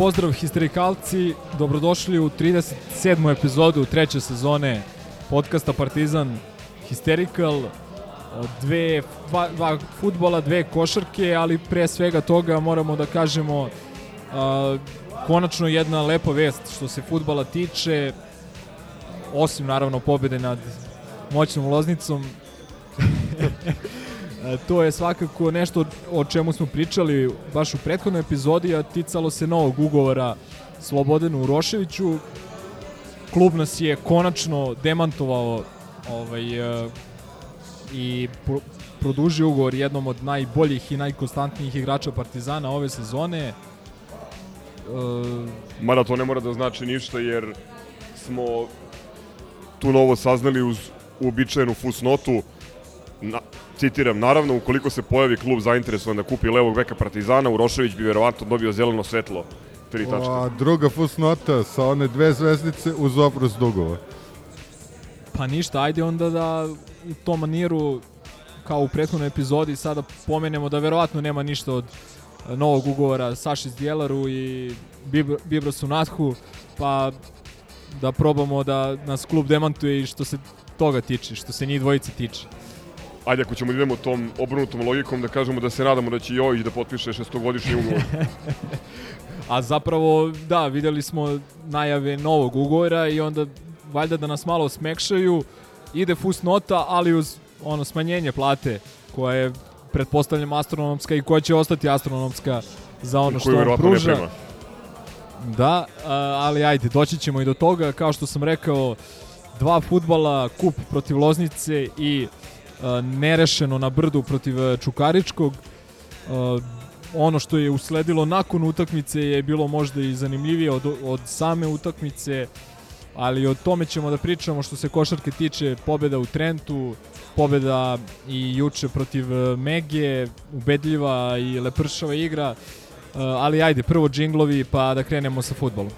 Pozdrav histerikalci, dobrodošli u 37. epizodu treće sezone podcasta Partizan Hysterical. Dve, dva, dva futbola, dve košarke, ali pre svega toga moramo da kažemo a, konačno jedna lepa vest što se futbala tiče, osim naravno pobede nad moćnom loznicom. E, to je svakako nešto o čemu smo pričali baš u prethodnoj epizodi, a ticalo se novog ugovora Slobodanu Uroševiću. Klub nas je konačno demantovao ovaj, e, i pro, produžio ugovor jednom od najboljih i najkonstantnijih igrača Partizana ove sezone. E, Mada to ne mora da znači ništa jer smo tu novo saznali uz uobičajenu fusnotu. Na, citiram, naravno, ukoliko se pojavi klub zainteresovan da kupi levog veka Partizana, Urošević bi verovatno dobio zeleno svetlo. Tri tačka. A druga fusnota sa one dve zvezdice uz oprost dugova. Pa ništa, ajde onda da u tom maniru kao u prethodnoj epizodi sada pomenemo da verovatno nema ništa od e, novog ugovora Saši Zdjelaru i Bibra, Bibrasu Nathu, pa da probamo da nas klub demantuje i što se toga tiče, što se njih dvojice tiče. Ajde, ako ćemo da idemo tom obrnutom logikom, da kažemo da se nadamo da će Jović da potpiše šestogodišnji ugovor. A zapravo, da, videli smo najave novog ugovora i onda valjda da nas malo smekšaju, ide fusnota, ali uz ono smanjenje plate koja je pretpostavljam astronomska i koja će ostati astronomska za ono što on pruža. Da, ali ajde, doći ćemo i do toga. Kao što sam rekao, dva futbala, kup protiv Loznice i nerešeno na brdu protiv a, Čukaričkog. A, ono što je usledilo nakon utakmice je bilo možda i zanimljivije od, od same utakmice, ali o tome ćemo da pričamo što se košarke tiče pobeda u Trentu, pobeda i juče protiv e, Mege, ubedljiva i lepršava igra, E, ali ajde, prvo džinglovi pa da krenemo sa futbolom.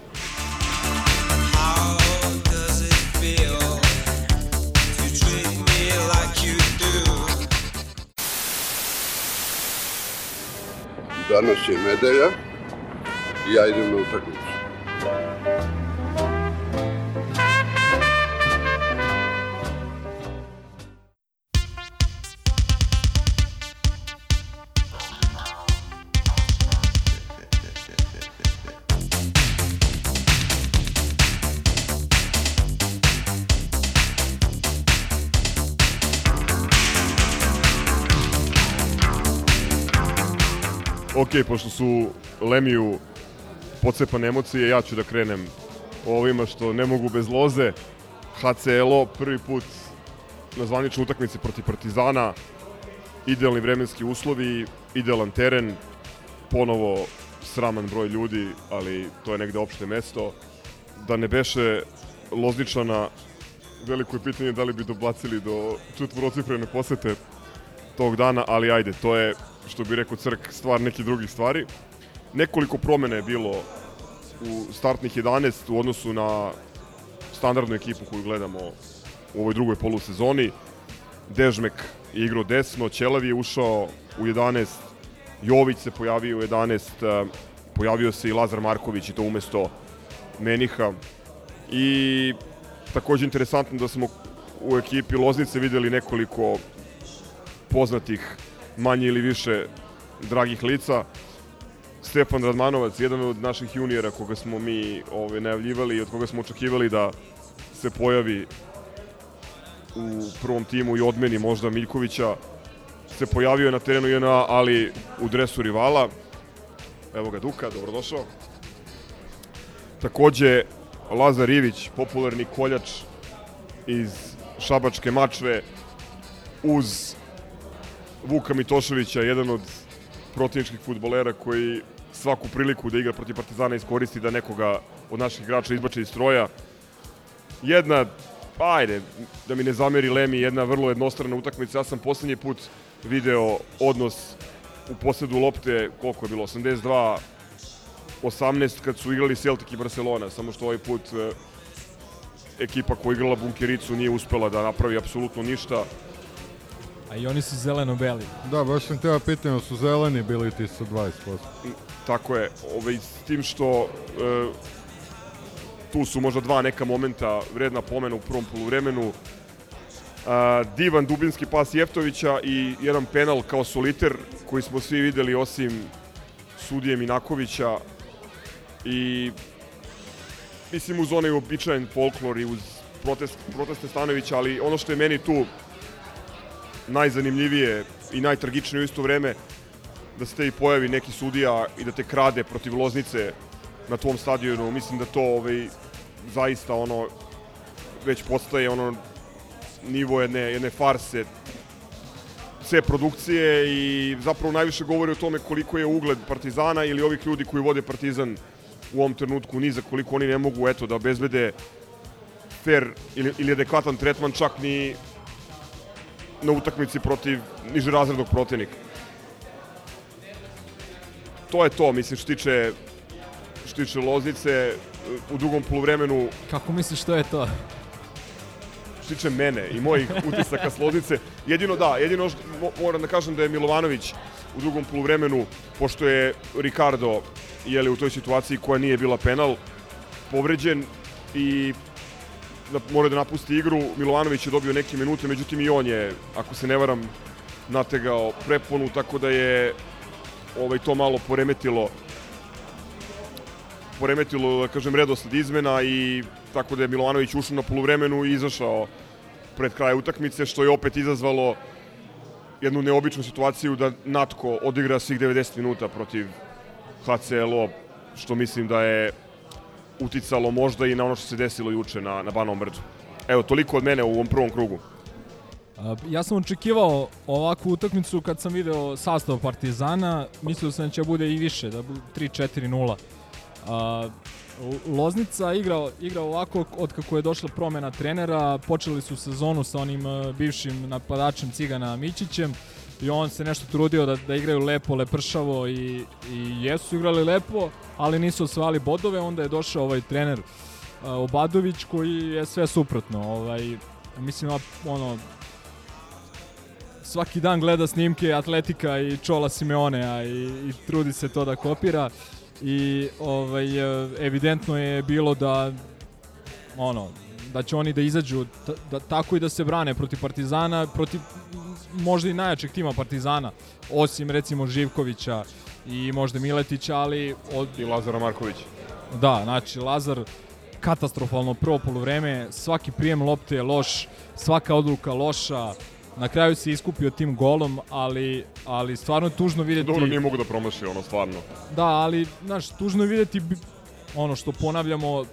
Danas je nedelja i ja idem na utakmicu. Ok, pošto su Lemiju pocepane emocije, ja ću da krenem ovima što ne mogu bez loze. HCLO prvi put na zvaničnoj utakmici protiv Partizana, idealni vremenski uslovi, idealan teren, ponovo sraman broj ljudi, ali to je negde opšte mesto. Da ne beše Lozničana, veliko je pitanje da li bi dobacili do četvorocifrene posete tog dana, ali ajde, to je, što bi rekao Crk, stvar nekih drugih stvari. Nekoliko promena je bilo u startnih 11 u odnosu na standardnu ekipu koju gledamo u ovoj drugoj polusezoni. Dežmek je igrao desno, Ćelavi je ušao u 11, Jović se pojavio u 11, eh, pojavio se i Lazar Marković i to umesto Meniha. I takođe interesantno da smo u ekipi Loznice videli nekoliko poznatih manje ili više dragih lica. Stefan Radmanovac, jedan od naših juniora koga smo mi ovaj, najavljivali i od koga smo očekivali da se pojavi u prvom timu i odmeni možda Miljkovića. se pojavio na terenu JNA, ali u dresu rivala. Evo ga Duka, dobrodošao. Takođe, Lazar Ivić, popularni koljač iz Šabačke mačve, uz Vuka Mitoševića, jedan od protivničkih futbolera koji svaku priliku da igra protiv Partizana iskoristi da nekoga od naših igrača izbače iz stroja. Jedna, ajde, da mi ne zameri Lemi, jedna vrlo jednostrana utakmica. Ja sam poslednji put video odnos u posledu lopte, koliko je bilo, 82 18 kad su igrali Celtic i Barcelona, samo što ovaj put e, ekipa koja igrala bunkericu nije uspela da napravi apsolutno ništa. A i oni su zeleno-beli. Da, baš sam teo pitanju, su zeleni bili ti sa 20%. Tako je, ovaj, s tim što e, tu su možda dva neka momenta vredna pomena u prvom poluvremenu. A, divan dubinski pas Jeftovića i jedan penal kao soliter koji smo svi videli osim sudije Minakovića i mislim uz onaj običajen folklor i uz protest, proteste Stanovića, ali ono što je meni tu najzanimljivije i najtragičnije u isto vreme da se te i pojavi neki sudija i da te krade protiv Loznice na tvom stadionu. Mislim da to ovaj, zaista ono već postaje ono nivo jedne, jedne farse sve produkcije i zapravo najviše govori o tome koliko je ugled Partizana ili ovih ljudi koji vode Partizan u ovom trenutku niza, koliko oni ne mogu eto da obezbede fair ili, ili adekvatan tretman čak ni na utakmici protiv nižerazrednog protivnika. To je to, mislim, što tiče, što tiče Loznice. U drugom poluvremenu Kako misliš što je to? što tiče mene i mojih utisaka s Loznice, jedino da, jedino što mo- moram da kažem da je Milovanović u drugom poluvremenu, pošto je Ricardo jeli, u toj situaciji koja nije bila penal, povređen i da mora da napusti igru. Milovanović je dobio neke minute, međutim i on je, ako se ne varam, nategao preponu, tako da je ovaj, to malo poremetilo poremetilo, da kažem, redosled izmena i tako da je Milovanović ušao na poluvremenu i izašao pred kraj utakmice, što je opet izazvalo jednu neobičnu situaciju da Natko odigra svih 90 minuta protiv HCLO, što mislim da je uticalo možda i na ono što se desilo juče na, na Banovom brdu. Evo, toliko od mene u ovom prvom krugu. Ja sam očekivao ovakvu utakmicu kad sam video sastav Partizana, mislio sam da će bude i više, da bude 3-4-0. A, L- Loznica igra, igra ovako od kako je došla promena trenera, počeli su sezonu sa onim e, bivšim napadačem Cigana Mićićem i on se nešto trudio da, da igraju lepo, lepršavo i, i jesu igrali lepo, ali nisu osvali bodove, onda je došao ovaj trener a, Obadović koji je sve suprotno. Ovaj, mislim, ono, svaki dan gleda snimke Atletika i Čola Simeonea i, i trudi se to da kopira i ovaj e, evidentno je bilo da ono da će oni da izađu da, tako i da se brane protiv Partizana, protiv možda i najjačeg tima Partizana, osim recimo Živkovića i možda Miletića, ali od, I Lazara Marković. Da, znači Lazar katastrofalno prvo poluvreme, svaki prijem lopte je loš, svaka odluka loša, na kraju se iskupio tim golom, ali, ali stvarno je tužno videti... Dobro, nije mogu da promaši, ono, stvarno. Da, ali, znaš, tužno je videti ono što ponavljamo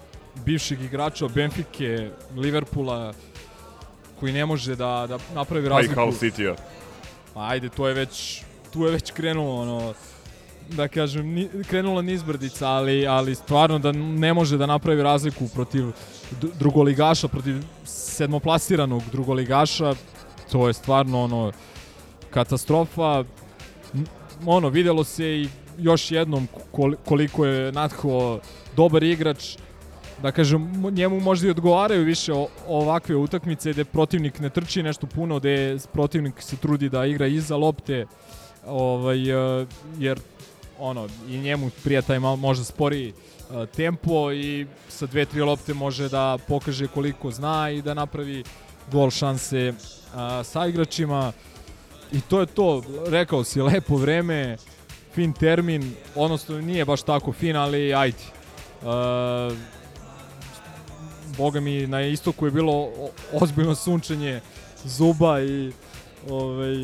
bivšeg igrača Benfike, Liverpoola, koji ne može da, da napravi Pa i razliku. Hull City-a. Pa ajde, to je već, tu je već krenulo, ono, da kažem, ni, krenula nizbrdica, ali, ali stvarno da ne može da napravi razliku protiv drugoligaša, protiv sedmoplasiranog drugoligaša, to je stvarno ono katastrofa. Ono, videlo se i još jednom kol- koliko je Natho dobar igrač, da kažem, njemu možda i odgovaraju više ovakve utakmice gde protivnik ne trči nešto puno, gde protivnik se trudi da igra iza lopte, ovaj, e, jer ono, i njemu prija taj malo možda spori e, tempo i sa dve, tri lopte može da pokaže koliko zna i da napravi gol šanse a, sa igračima. I to je to, rekao si, lepo vreme, fin termin, odnosno nije baš tako fin, ali ajde. E, boga mi, na istoku je bilo ozbiljno sunčenje zuba i ovaj,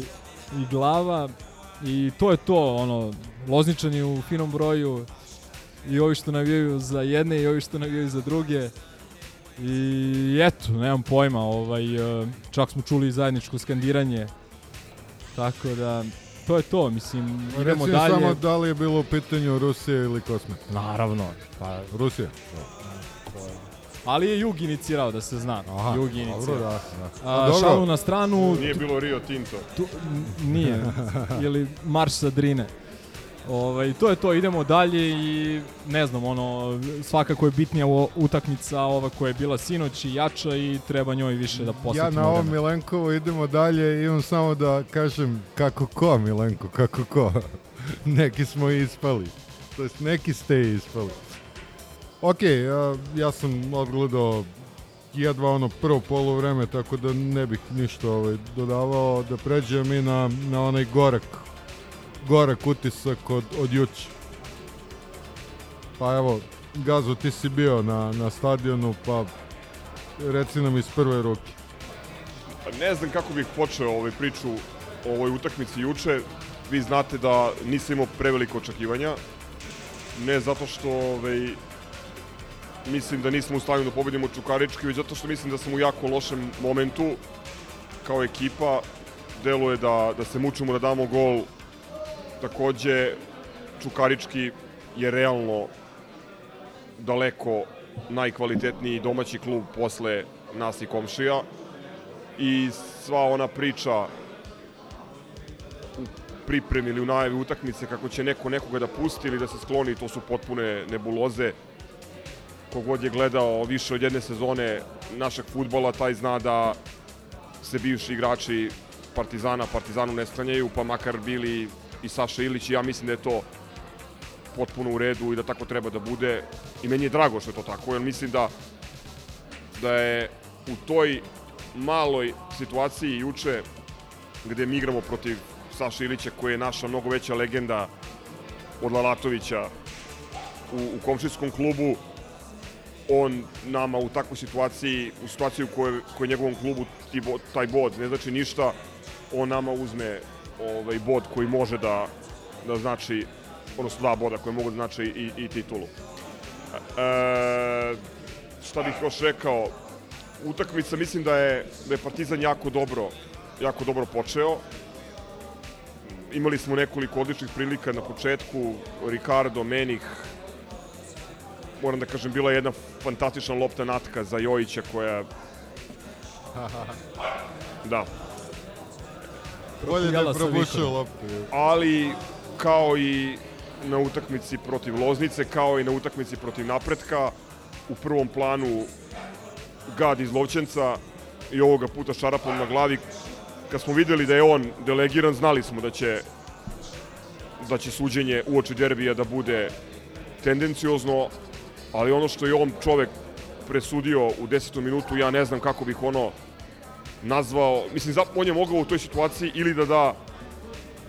i glava i to je to, ono, Lozničani u finom broju i ovi što navijaju za jedne i ovi što navijaju za druge. I eto, nemam pojma, ovaj, e, čak smo čuli zajedničko skandiranje. Tako da, to je to, mislim, idemo Reci dalje. samo da li je bilo u pitanju Rusija ili kosmet. Naravno, pa, Rusija. Ali je Jug inicirao, da se zna. Aha, Jug dobro, inicirao. da. da. A, dobro. šalu na stranu, Nije bilo Rio Tinto. tu, nije, ili marš sa Drine. Ovaj, to je to, idemo dalje i ne znam, ono, svakako je bitnija utakmica ova koja je bila sinoć i jača i treba njoj više da Ja posvetimo na ovom vremena. Milenkovo idemo dalje i imam samo da kažem kako ko Milenko, kako ko. neki smo ispali. To jest neki ste ispali. Ok, ja, ja sam odgledao jedva ono prvo polovreme, tako da ne bih ništa ovaj, dodavao, da pređem i na, na onaj gorak, gorak utisak od, od juče. Pa evo, Gazo, ti si bio na, na stadionu, pa reci nam iz prve ruke. Pa Ne znam kako bih počeo ovaj priču o ovoj utakmici juče. Vi znate da nisam imao preveliko očekivanja. Ne zato što ovaj, mislim da nismo u stanju da pobedimo Čukarički, već zato što mislim da sam u jako lošem momentu kao ekipa. Deluje da, da se mučimo da damo gol. Takođe, Čukarički je realno daleko najkvalitetniji domaći klub posle nas i komšija i sva ona priča u pripremi ili u najavi utakmice kako će neko nekoga da pusti ili da se skloni, to su potpune nebuloze. Kogod je gledao više od jedne sezone našeg futbola, taj zna da se bivši igrači Partizana Partizanu ne sklanjaju, pa makar bili i Saša Ilić i ja mislim da je to potpuno u redu i da tako treba da bude. I meni je drago što je to tako, jer mislim da da je u toj maloj situaciji juče gde mi igramo protiv Saša Ilića koji je naša mnogo veća legenda od Lalatovića u, u komšinskom klubu on nama u takvoj situaciji, u situaciji u kojoj, kojoj njegovom klubu ti bod, taj bod ne znači ništa, on nama uzme ovaj bod koji može da, da znači, odnosno dva boda koji mogu da znači i, i titulu. E, šta bih još rekao, utakmica mislim da je, da je Partizan jako dobro, jako dobro počeo. Imali smo nekoliko odličnih prilika na početku, Ricardo, Menih, moram da kažem, bila je jedna fantastična lopta natka za Jojića koja... Da, Bolje da probušio loptu. ali kao i na utakmici protiv Loznice, kao i na utakmici protiv Napretka, u prvom planu gad iz Lovćenca i ovoga puta šarapom na glavi. Kad smo videli da je on delegiran, znali smo da će da će suđenje uoči derbija da bude tendenciozno, ali ono što je on čovek presudio u desetom minutu, ja ne znam kako bih ono nazvao, mislim, on je mogao u toj situaciji ili da da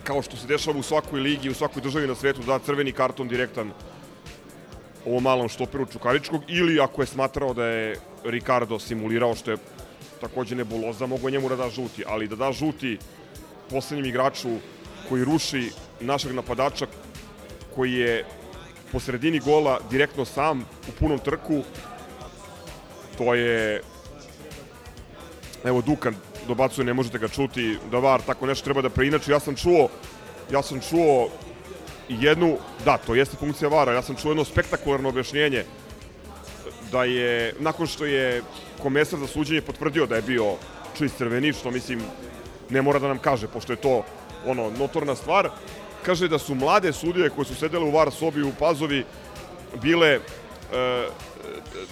kao što se dešava u svakoj ligi, u svakoj državi na svetu, da crveni karton direktan ovom malom štoperu Čukaričkog, ili ako je smatrao da je Ricardo simulirao, što je takođe nebuloza, mogo njemu da da žuti, ali da da žuti poslednjem igraču koji ruši našeg napadača, koji je po sredini gola direktno sam u punom trku, to je evo Dukan dobacuje, ne možete ga čuti, da VAR tako nešto treba da preinači. Ja sam čuo, ja sam čuo jednu, da, to jeste funkcija VAR-a, ja sam čuo jedno spektakularno objašnjenje da je, nakon što je komesar za suđenje potvrdio da je bio čist crveni, što mislim ne mora da nam kaže, pošto je to ono, notorna stvar, kaže da su mlade sudije koje su sedele u VAR sobi u Pazovi bile e,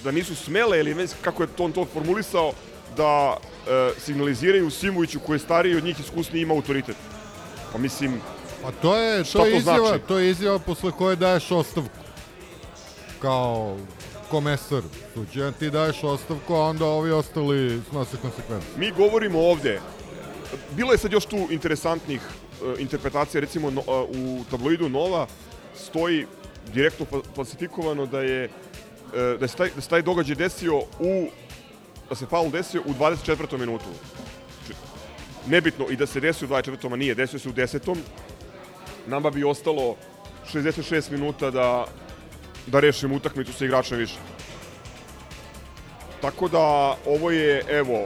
da nisu smele ili već kako je to on to formulisao da e, signaliziraju Simoviću koji je stariji od njih iskusniji ima autoritet. Pa mislim, A to je, to je to izjava, znači? to je izjava posle koje daješ ostavku. Kao komesar suđenja, ti daješ ostavku, a onda ovi ostali snose konsekvence. mi govorimo ovde, bilo je sad još tu interesantnih interpretacija, recimo no, e, u tabloidu Nova stoji direktno fa- falsifikovano da je e, da se taj, da se taj događaj desio u da se faul desio u 24. minutu. Nebitno i da se desi u 24. a nije, desio se u 10. Nama bi ostalo 66 minuta da, da rešimo utakmicu sa igračem više. Tako da ovo je, evo,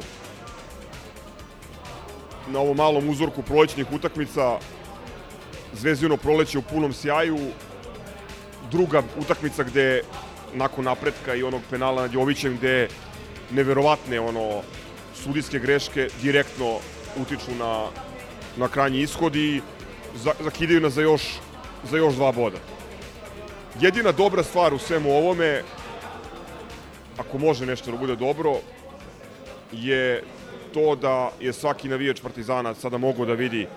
na ovom malom uzorku prolećnih utakmica Zvezdino proleće u punom sjaju. Druga utakmica gde nakon napretka i onog penala nad Jovićem gde neverovatne ono sudijske greške direktno utiču na, na krajnji ishod i za, zakidaju nas za još, za još dva boda. Jedina dobra stvar u svemu ovome, ako može nešto da bude dobro, je to da je svaki navijač Partizana sada mogao da vidi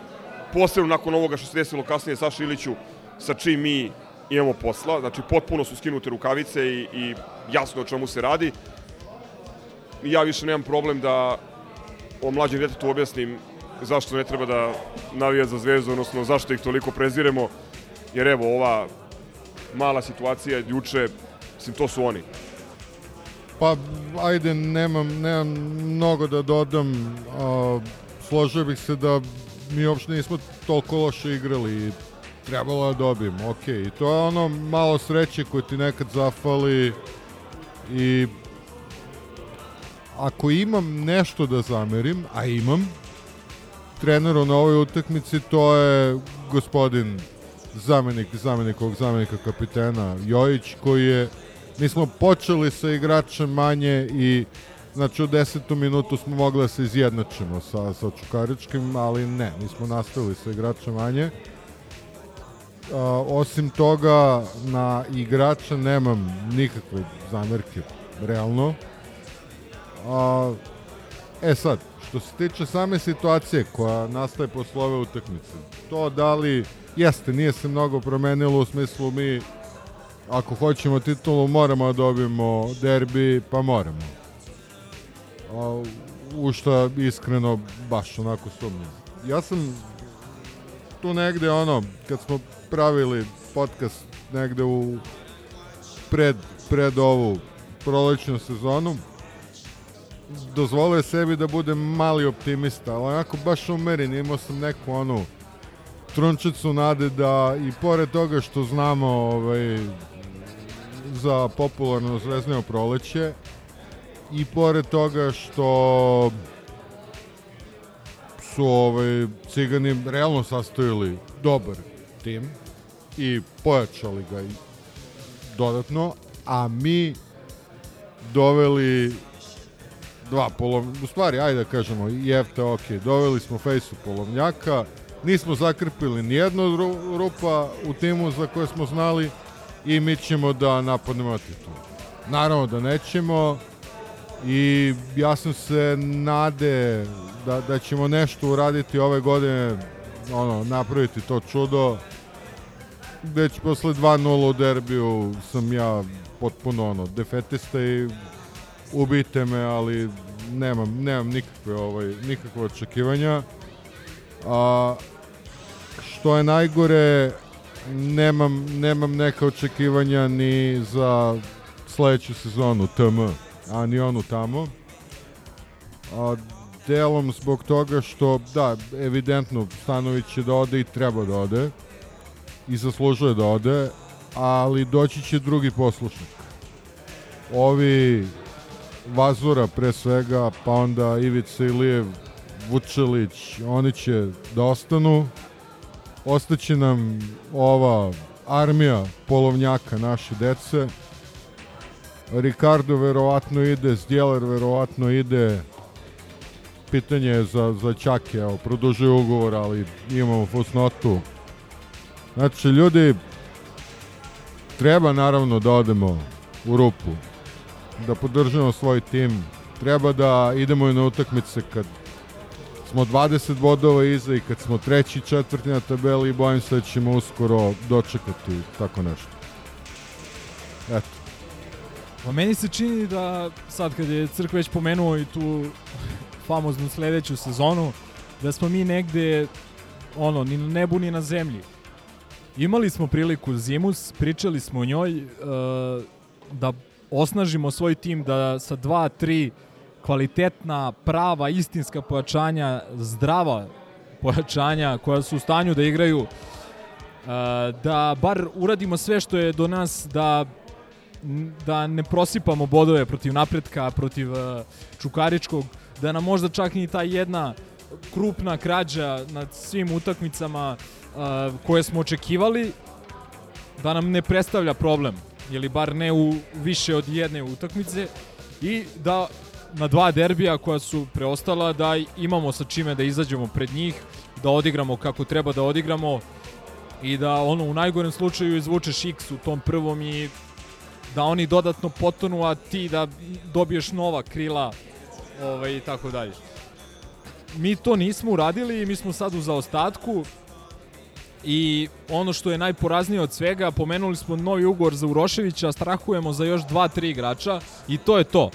posebno nakon ovoga što se desilo kasnije Saša Iliću sa čim mi imamo posla, znači potpuno su skinute rukavice i, i jasno o čemu se radi. Ja više nemam problem da o mlađem djetetu objasnim zašto ne treba da navija za zvezdu, odnosno zašto ih toliko preziremo, jer evo ova mala situacija juče, mislim to su oni. Pa, ajde, nemam, nemam mnogo da dodam. A, složio bih se da mi uopšte nismo toliko loše igrali i trebalo da dobijemo, ok. I to je ono malo sreće koje ti nekad zafali i ako imam nešto da zamerim, a imam, treneru na ovoj utakmici, to je gospodin zamenik, zamenik ovog zamenika kapitena Jojić, koji je, mi smo počeli sa igračem manje i znači u desetu minutu smo mogli da se izjednačimo sa, sa Čukaričkim, ali ne, nismo nastavili sa igračem manje. A, osim toga, na igrača nemam nikakve zamerke, realno. A, e sad, što se tiče same situacije koja nastaje posle ove utakmice, to da li, jeste, nije se mnogo promenilo u smislu mi, ako hoćemo titulu, moramo da dobijemo derbi, pa moramo. A, u šta iskreno baš onako sumnjam. Ja sam tu negde ono, kad smo pravili podcast negde u pred, pred ovu prolećnu sezonu, dozvolio sebi da budem mali optimista, ali onako baš umeren, imao sam neku onu trunčicu nade da i pored toga što znamo ovaj, za popularno zvezdneo proleće i pored toga što su ovaj, cigani realno sastavili dobar tim i pojačali ga dodatno, a mi doveli dva polov... U stvari, ajde da kažemo, i EFTA, ok, doveli smo fejsu polovnjaka, nismo zakrpili nijednu ru- rupa u timu za koje smo znali i mi ćemo da napadnemo titulu. Naravno da nećemo i ja sam se nade da, da ćemo nešto uraditi ove godine, ono, napraviti to čudo. Već posle 2-0 u derbiju sam ja potpuno ono, defetista i ubite me, ali nemam, nemam nikakve, ovaj, nikakve očekivanja. A, što je najgore, nemam, nemam neka očekivanja ni za sledeću sezonu TM, a ni onu tamo. A, delom zbog toga što, da, evidentno Stanović će da ode i treba da ode i zaslužuje da ode, ali doći će drugi poslušnik. Ovi Vazura pre svega, pa onda Ivica Ilijev, Vučelić, oni će da ostanu. Ostaće nam ova armija polovnjaka naše dece. Ricardo verovatno ide, Zdjeler verovatno ide. Pitanje je za, za Čake, evo, produžuje ugovor, ali imamo fusnotu. Znači, ljudi, treba naravno da odemo u rupu da podržimo svoj tim. Treba da idemo i na utakmice kad smo 20 bodova iza i kad smo treći, četvrti na tabeli bojim se da ćemo uskoro dočekati tako nešto. Eto. Pa meni se čini da sad kad je Crk već pomenuo i tu famoznu sledeću sezonu, da smo mi negde ono, ni na nebu ni na zemlji. Imali smo priliku Zimus, pričali smo o njoj, uh, da osnažimo svoj tim, da sa 2-3 kvalitetna, prava, istinska pojačanja, zdrava pojačanja koja su u stanju da igraju, uh, da bar uradimo sve što je do nas da da ne prosipamo bodove protiv napretka, protiv uh, Čukaričkog, da nam možda čak ni ta jedna krupna krađa nad svim utakmicama uh, koje smo očekivali, da nam ne predstavlja problem, ili bar ne u više od jedne utakmice i da na dva derbija koja su preostala da imamo sa čime da izađemo pred njih, da odigramo kako treba da odigramo i da ono u najgorem slučaju izvučeš X u tom prvom i da oni dodatno potonu, a ti da dobiješ nova krila ovaj, i tako dalje. Mi to nismo uradili mi smo sad u zaostatku i ono što je najporaznije od svega, pomenuli smo novi ugovor za Uroševića, strahujemo za još 2-3 igrača i to je to.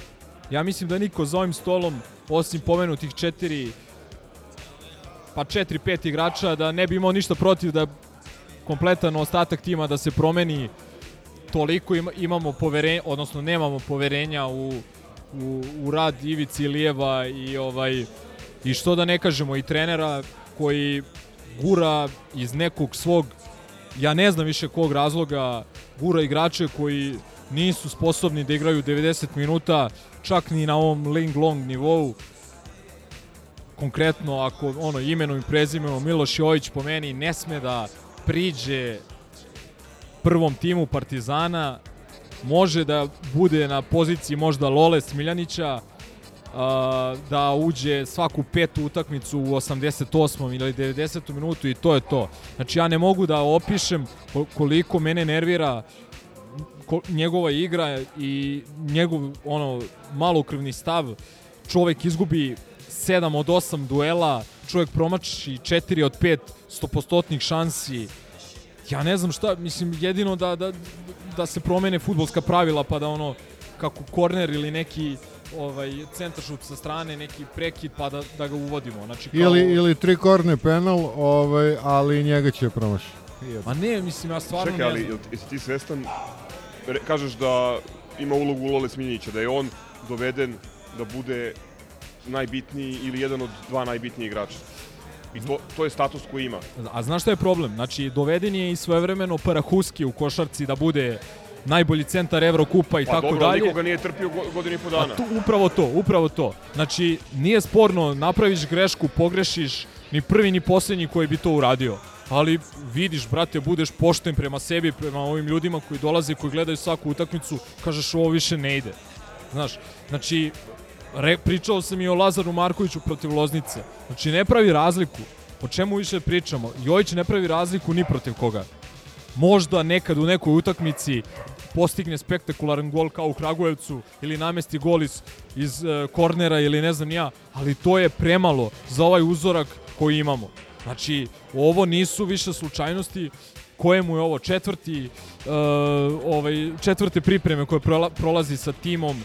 Ja mislim da niko za ovim stolom, osim pomenutih četiri pa 4-5 igrača, da ne bi imao ništa protiv da kompletan ostatak tima da se promeni. Toliko ima, imamo poverenja, odnosno nemamo poverenja u, u, u rad Ivici Lijeva i ovaj i što da ne kažemo i trenera koji gura iz nekog svog ja ne znam više kog razloga gura igrače koji nisu sposobni da igraju 90 minuta čak ni na ovom ling long nivou konkretno ako ono imenom i prezimenom Miloš Jović po meni ne sme da priđe prvom timu Partizana može da bude na poziciji možda Lole Smiljanića da uđe svaku petu utakmicu u 88. ili 90. minutu i to je to. Znači ja ne mogu da opišem ko- koliko mene nervira ko, njegova igra i njegov ono malokrvni stav. Čovek izgubi 7 od 8 duela, čovek promači 4 od 5 stopostotnih šansi. Ja ne znam šta, mislim jedino da, da, da se promene futbolska pravila pa da ono kako korner ili neki ovaj centaršut sa strane, neki prekid pa da, da ga uvodimo. Znači kao, Ili, ili tri korne penal, ovaj, ali njega će promašiti. Ma ne, mislim ja stvarno Čekaj, ne ali znam. jel- jesi ti svestan, kažeš da ima ulogu Lole Sminjića, da je on doveden da bude najbitniji ili jedan od dva najbitniji igrača. I to, to je status koji ima. A znaš šta je problem? Znači, doveden je i svojevremeno Parahuski u košarci da bude najbolji centar Evrokupa i Pa tako dobro, dalje. nikoga nije trpio go- godinu i po A dana. tu, upravo to, upravo to. Znači, nije sporno, napraviš grešku, pogrešiš, ni prvi ni poslednji koji bi to uradio. Ali vidiš, brate, budeš pošten prema sebi, prema ovim ljudima koji dolaze, koji gledaju svaku utakmicu, kažeš ovo više ne ide. Znaš, znači, re, pričao sam i o Lazaru Markoviću protiv Loznice. Znači, ne pravi razliku. O čemu više pričamo? Jojić ne pravi razliku ni protiv koga. Možda nekad u nekoj utakmici postigne spektakularan gol kao u Kragujevcu ili namesti gol iz, iz e, kornera ili ne znam ja, ali to je premalo za ovaj uzorak koji imamo. Znači, ovo nisu više slučajnosti kojemu je ovo četvrti e, ovaj četvrte pripreme koje prola, prolazi sa timom e,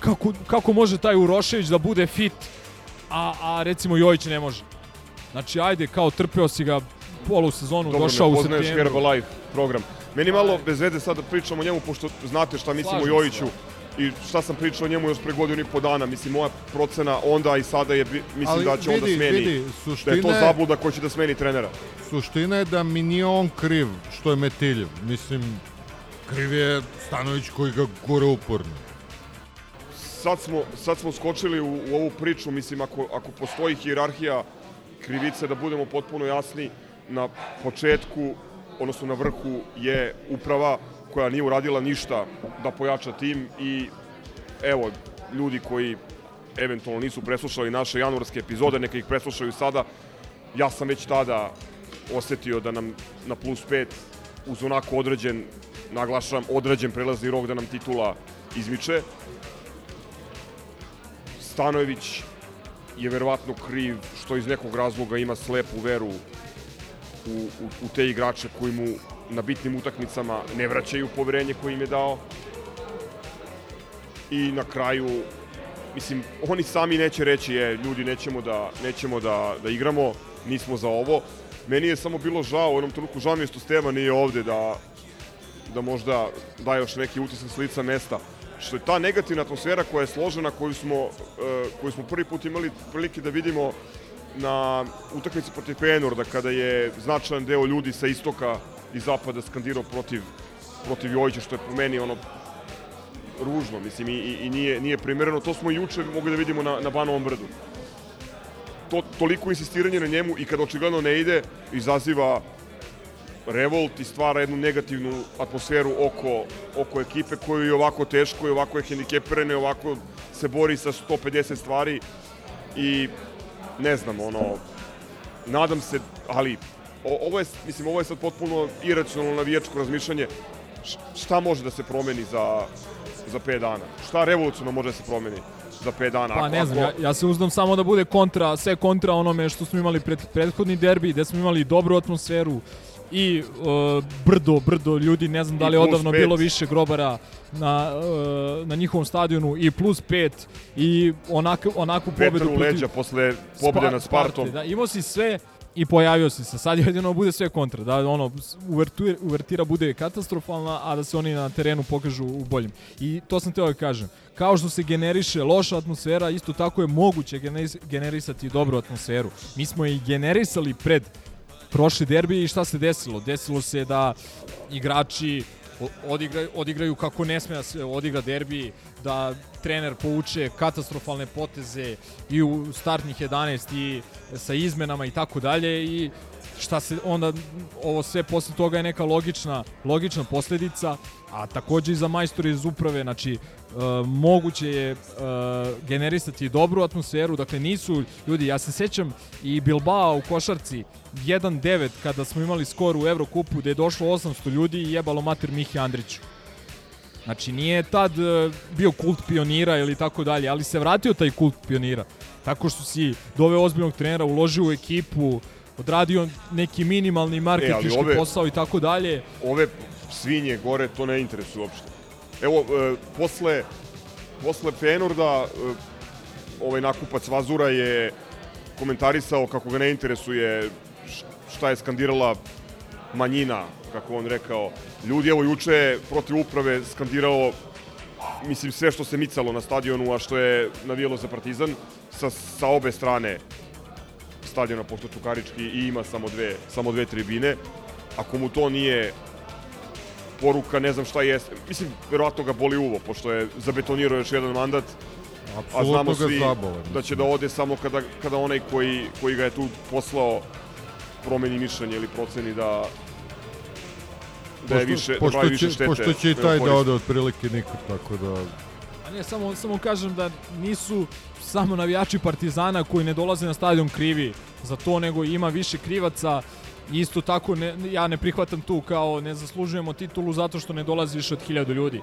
kako, kako može taj Urošević da bude fit a, a recimo Jojić ne može. Znači ajde kao trpeo si ga polu sezonu Dobro, došao ne u poznaješ septembru. Herbalife program. Meni malo bez veze sad da pričamo o njemu, pošto znate šta mislim Slažem o se, Jojiću i šta sam pričao o njemu još pre godinu i po dana. Mislim, moja procena onda i sada je, mislim Ali da će da vidi, smeni. vidi, da suština je to zabluda ko će da smeni trenera. Suština je da mi nije on kriv što je Metiljev. Mislim, kriv je Stanović koji ga gura uporno. Sad smo, sad smo skočili u, u ovu priču, mislim, ako, ako postoji hijerarhija krivice, da budemo potpuno jasni, na početku, odnosno na vrhu je uprava koja nije uradila ništa da pojača tim i evo, ljudi koji eventualno nisu preslušali naše januarske epizode, neka ih preslušaju sada. Ja sam već tada osetio da nam na plus 5 uz onako određen, naglašam, određen prelazni rok da nam titula izmiče. Stanojević je verovatno kriv što iz nekog razloga ima slepu veru u, u, u te igrače koji mu na bitnim utakmicama ne vraćaju poverenje koje im je dao. I na kraju, mislim, oni sami neće reći, je, ljudi, nećemo da, nećemo da, da igramo, nismo za ovo. Meni je samo bilo žao u onom trenutku, žao mi je što Stevan nije ovde da, da možda da još neki utisak s lica mesta. što je ta negativna atmosfera koja je složena, koju smo, e, koju smo prvi put imali prilike da vidimo na utakmici protiv Feyenoorda, kada je značajan deo ljudi sa istoka i zapada skandirao protiv, protiv Jojića, što je po meni ono ružno, mislim, i, i, i nije, nije primereno. To smo i juče mogli da vidimo na, na Banovom brdu. To, toliko insistiranje na njemu i kad očigledno ne ide, izaziva revolt i stvara jednu negativnu atmosferu oko, oko ekipe koju je ovako teško i ovako je hendikepirana i ovako se bori sa 150 stvari i ne znam, ono, nadam se, ali o, ovo je, mislim, ovo je sad potpuno iracionalno navijačko razmišljanje. Š- Šta može da se promeni za, za 5 dana? Šta revolucionalno može da se promeni za 5 dana? Pa Ako- ne znam, ako- ja, ja se uzdam samo da bude kontra, sve kontra onome što smo imali pred, prethodni derbi, gde smo imali dobru atmosferu i uh, brdo, brdo ljudi, ne znam da I li je odavno pet. bilo više grobara na, uh, na njihovom stadionu i plus pet i onak, onakvu pobedu Vetar u leđa posle pobjede nad Spartom. Da, imao si sve i pojavio si se. Sad je jedino bude sve kontra. Da ono, uvertira, uvertira bude katastrofalna, a da se oni na terenu pokažu u boljem. I to sam teo da kažem. Kao što se generiše loša atmosfera, isto tako je moguće generis, generisati dobru atmosferu. Mi smo i generisali pred prošli derbi i šta se desilo? Desilo se da igrači odigraju, odigraju kako ne sme da se odigra derbi, da trener povuče katastrofalne poteze i u startnih 11 i sa izmenama i tako dalje i šta se onda ovo sve posle toga je neka logična logična posledica a takođe i za majstore iz uprave znači e, moguće je e, generisati dobru atmosferu dakle nisu ljudi ja se sećam i Bilbao u košarci 1-9 kada smo imali skor u Evrokupu gde je došlo 800 ljudi i jebalo mater Mihi Andriću Znači nije tad e, bio kult pionira ili tako dalje, ali se vratio taj kult pionira. Tako što si doveo ozbiljnog trenera, uložio u ekipu, odradio neki minimalni marketinški ove- posao i tako dalje. ove svinje gore to ne interesuje uopšte. Evo, e, posle, posle Fenorda, e, ovaj nakupac Vazura je komentarisao kako ga ne interesuje šta je skandirala manjina, kako on rekao. Ljudi, evo, juče je protiv uprave skandirao mislim, sve što se micalo na stadionu, a što je navijalo za Partizan, sa, sa obe strane stadiona, pošto Čukarički i ima samo dve, samo dve tribine. Ako mu to nije poruka, ne znam šta jeste. Mislim, verovatno ga boli uvo, pošto je zabetonirao još jedan mandat, a Apsolutno znamo svi zabole. da će da ode samo kada, kada onaj koji, koji ga je tu poslao promeni mišljenje ili proceni da da je više, da pošto pravi više štete. Pošto će i taj da ode otprilike nikad, tako da... A ne, samo, samo kažem da nisu samo navijači Partizana koji ne dolaze na stadion krivi za to, nego ima više krivaca isto tako ne, ja ne prihvatam tu kao ne zaslužujemo titulu zato što ne dolazi više od hiljadu ljudi.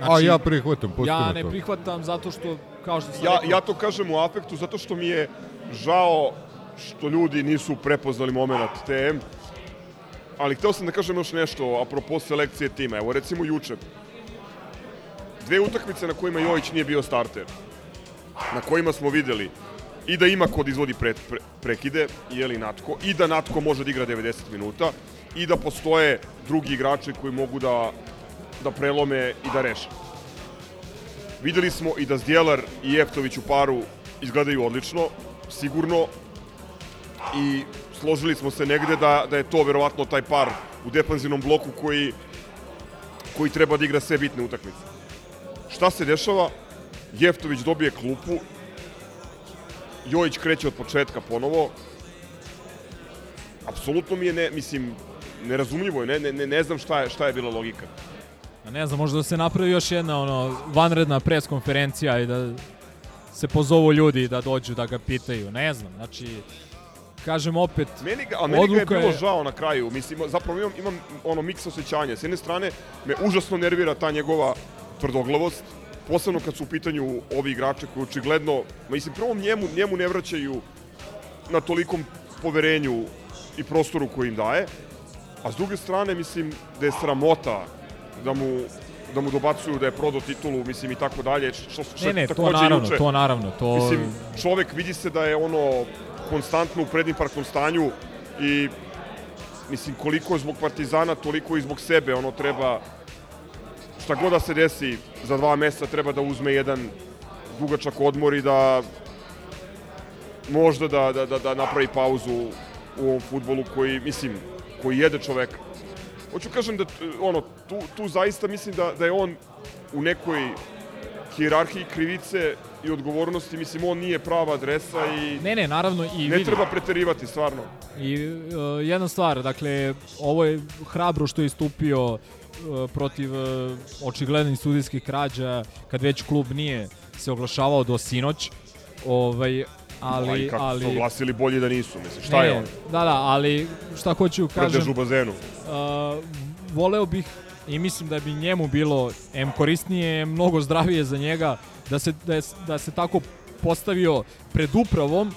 a ja prihvatam potpuno Znači, ja ne to. prihvatam zato što, kao što sam Ja, rekao, ja to kažem u afektu zato što mi je žao što ljudi nisu prepoznali moment TM, ali hteo sam da kažem još nešto apropo selekcije tima. Evo recimo juče, dve utakmice na kojima Jojić nije bio starter, na kojima smo videli i da ima kod izvodi pre, pre, prekide, jeli Natko, i da Natko može da igra 90 minuta, i da postoje drugi igrači koji mogu da, da prelome i da reše. Videli smo i da Zdjelar i Jeftović u paru izgledaju odlično, sigurno, i složili smo se negde da, da je to verovatno taj par u defanzivnom bloku koji, koji treba da igra sve bitne utakmice. Šta se dešava? Jeftović dobije klupu, Jojić kreće od početka ponovo. Apsolutno mi je, ne, mislim, nerazumljivo je, ne, ne, ne, znam šta je, šta je bila logika. A ne znam, možda da se napravi još jedna ono, vanredna pres konferencija i da se pozovu ljudi da dođu da ga pitaju. Ne znam, znači, kažem opet, Meni ga, a meni ga je Odluka bilo je- žao na kraju. Mislim, zapravo imam, imam ono miks osjećanja. S jedne strane, me užasno nervira ta njegova tvrdoglavost, posebno kad su u pitanju ovi igrači koji očigledno, mislim, prvo njemu, njemu ne vraćaju na tolikom poverenju i prostoru koji im daje, a s druge strane, mislim, da je sramota da mu da mu dobacuju da je prodao titulu, mislim i tako dalje, što, što ne, ne, to naravno, juče, to naravno, to... Mislim, čovek vidi se da je ono konstantno u predinfarktnom stanju i mislim koliko zbog Partizana, toliko i zbog sebe, ono treba šta god da se desi, za dva meseca treba da uzme jedan dugačak odmor i da možda da, da, da, da napravi pauzu u ovom futbolu koji, mislim, koji jede čoveka. Hoću kažem da, ono, tu, tu zaista mislim da, da je on u nekoj hijerarhiji krivice i odgovornosti, mislim, on nije prava adresa i Ne, ne, naravno i ne vidi. treba preterivati, stvarno. I uh, jedna stvar, dakle, ovo je hrabro što je istupio uh, protiv uh, očiglednih sudijskih krađa, kad već klub nije se oglašavao do sinoć. Ovaj, ali, A i kako ali, su oglasili bolje da nisu, mislim, šta je ne, on? Da, da, ali šta hoću kažem, Prdež u bazenu. uh, voleo bih i mislim da bi njemu bilo em korisnije, em mnogo zdravije za njega da se, da, je, da se tako postavio pred upravom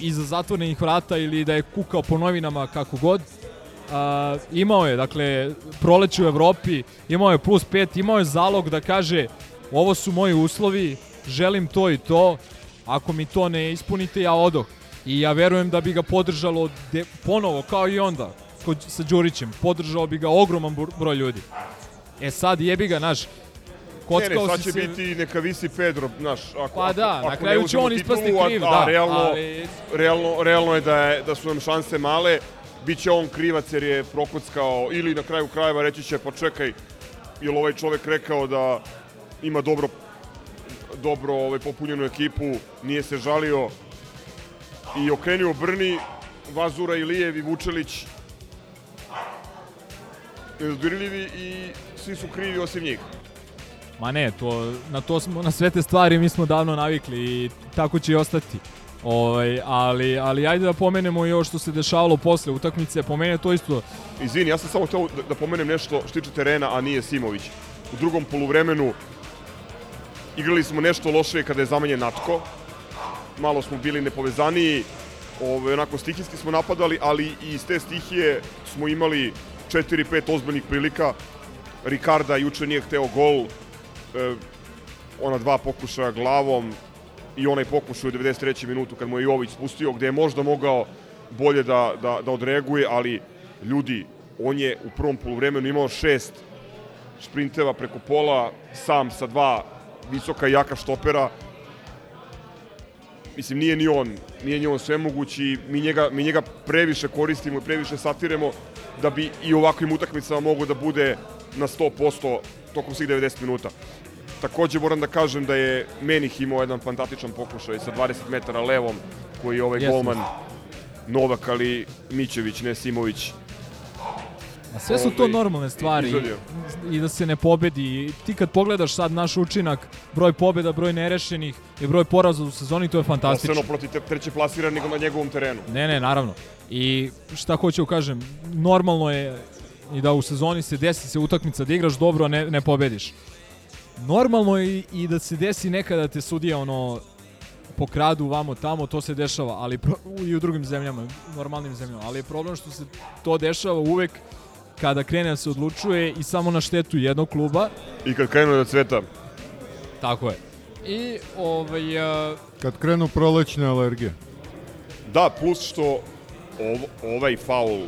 iza zatvorenih vrata ili da je kukao po novinama kako god. A, imao je, dakle, proleće u Evropi, imao je plus 5, imao je zalog da kaže ovo su moji uslovi, želim to i to, ako mi to ne ispunite, ja odoh. I ja verujem da bi ga podržalo de, ponovo, kao i onda, kod, sa Đurićem, podržao bi ga ogroman br- broj ljudi. E sad jebi ga, naš, Ne, ne, kockao sad će se... biti neka visi Pedro, znaš, ako, Pa da, ako, na kraju ne će on ispasti titulu, a- kriv, a, da, realno, ali- realno, realno je da, je da su nam šanse male, Biće on krivac jer je prokuckao, ili na kraju krajeva reći će, pa čekaj, ili ovaj čovek rekao da ima dobro dobro ovaj, popunjenu ekipu, nije se žalio. I okrenio Brni, Vazura, Ilijev i Vučelić nedodirljivi i svi su krivi osim njih. Ma ne, to, na to smo, na sve te stvari mi smo davno navikli i tako će i ostati. Ovaj, ali, ali ajde da pomenemo i ovo što se dešavalo posle utakmice, pomene to isto. Izvini, ja sam samo hteo da, da pomenem nešto što tiče terena, a nije Simović. U drugom poluvremenu igrali smo nešto loše kada je zamenjen Natko. Malo smo bili nepovezaniji, Ove, onako stihijski smo napadali, ali i iz te stihije smo imali 4-5 ozbiljnih prilika. Ricarda juče nije hteo gol, e, ona dva pokušaja glavom i onaj pokušaj u 93. minutu kad mu je Jović spustio, gde je možda mogao bolje da, da, da odreaguje, ali ljudi, on je u prvom poluvremenu imao šest sprinteva preko pola, sam sa dva visoka i jaka štopera. Mislim, nije ni on, nije ni on svemogući, mi njega, mi njega previše koristimo i previše satiremo da bi i u ovakvim utakmicama mogo da bude na 100% tokom svih 90 minuta. Takođe moram da kažem da je Menih imao jedan fantastičan pokušaj sa 20 metara levom, koji je ovaj Jeste. golman Novak, ali Mićević, ne Simović, A sve su to Ovaj, normalne stvari i, i da se ne pobedi. Ti kad pogledaš sad naš učinak, broj pobeda, broj nerešenih i broj poraza u sezoni, to je fantastično. posebno protiv treće plasiranih na njegovom terenu. Ne, ne, naravno. I šta hoću da kažem, normalno je i da u sezoni se desi se utakmica da igraš dobro, a ne, ne pobediš. Normalno je i, da se desi nekada da te sudija ono pokradu vamo tamo, to se dešava, ali pro, i u drugim zemljama, normalnim zemljama, ali je problem što se to dešava uvek kada krene da se odlučuje i samo na štetu jednog kluba, I kad krenu da cveta, tako je. I ovaj, a, Kad krenu prolećne alergije. da, plus što ov, ovaj faul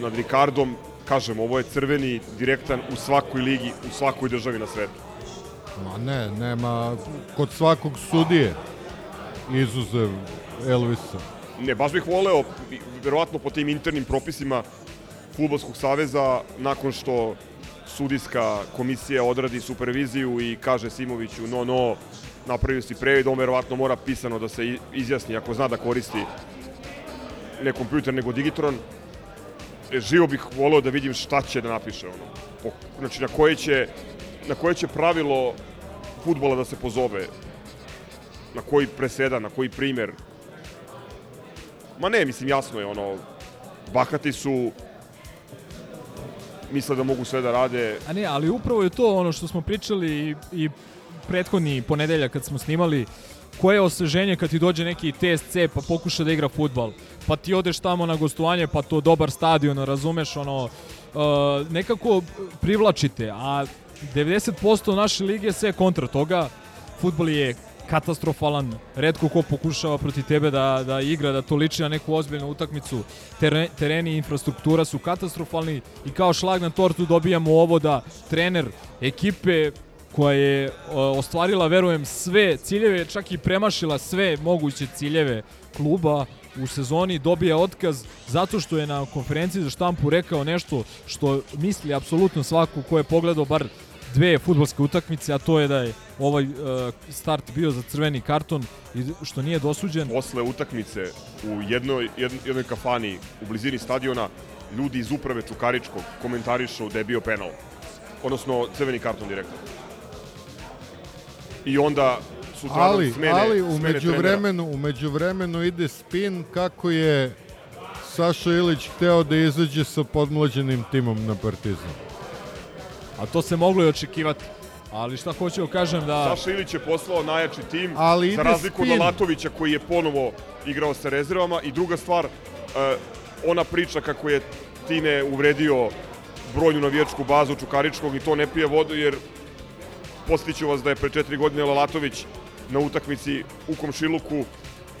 nad Ricardom, kažem, ovo je crveni, direktan u svakoj ligi, u svakoj državi na svetu. Ma ne, nema kod svakog sudije izuzev Elvisa. Ne, baš bih voleo, verovatno po tim internim propisima Futbolskog saveza, nakon što sudijska komisija odradi superviziju i kaže Simoviću, no, no, napravio si previd, on verovatno mora pisano da se izjasni ako zna da koristi ne kompjuter nego digitron. E, Živo bih voleo da vidim šta će da napiše ono. Znači na koje će na koje će pravilo futbola da se pozove. Na koji preseda, na koji primer. Ma ne, mislim jasno je ono bahati su misle da mogu sve da rade. A ne, ali upravo je to ono što smo pričali i, i prethodni ponedeljak kad smo snimali, koje je osveženje kad ti dođe neki TSC pa pokuša da igra futbal, pa ti odeš tamo na gostovanje, pa to dobar stadion, razumeš, ono, uh, nekako privlačite, a 90% naše lige sve kontra toga, futbol je katastrofalan, redko ko pokušava protiv tebe da, da igra, da to liči na neku ozbiljnu utakmicu, Tere, tereni i infrastruktura su katastrofalni i kao šlag na tortu dobijamo ovo da trener ekipe koja je ostvarila, verujem, sve ciljeve, čak i premašila sve moguće ciljeve kluba u sezoni, dobija otkaz zato što je na konferenciji za štampu rekao nešto što misli apsolutno svako ko je pogledao bar dve futbolske utakmice, a to je da je ovaj uh, start bio za crveni karton i što nije dosuđen. Posle utakmice u jednoj, jednoj, kafani u blizini stadiona ljudi iz uprave Čukaričkog komentarišu da je bio penal. Odnosno, crveni karton direktno. I onda su Ali, smene, ali u međuvremenu, u međuvremenu ide spin kako je Saša Ilić hteo da izađe sa podmlađenim timom na Partizan. A to se moglo i očekivati. Ali šta hoću da kažem da... Saša Ilić je poslao najjači tim, Ali za razliku od spin. Latovića koji je ponovo igrao sa rezervama. I druga stvar, e, ona priča kako je Tine uvredio brojnu navijačku bazu Čukaričkog i to ne pije vodu jer postiću vas da je pre četiri godine Lalatović na utakmici u Komšiluku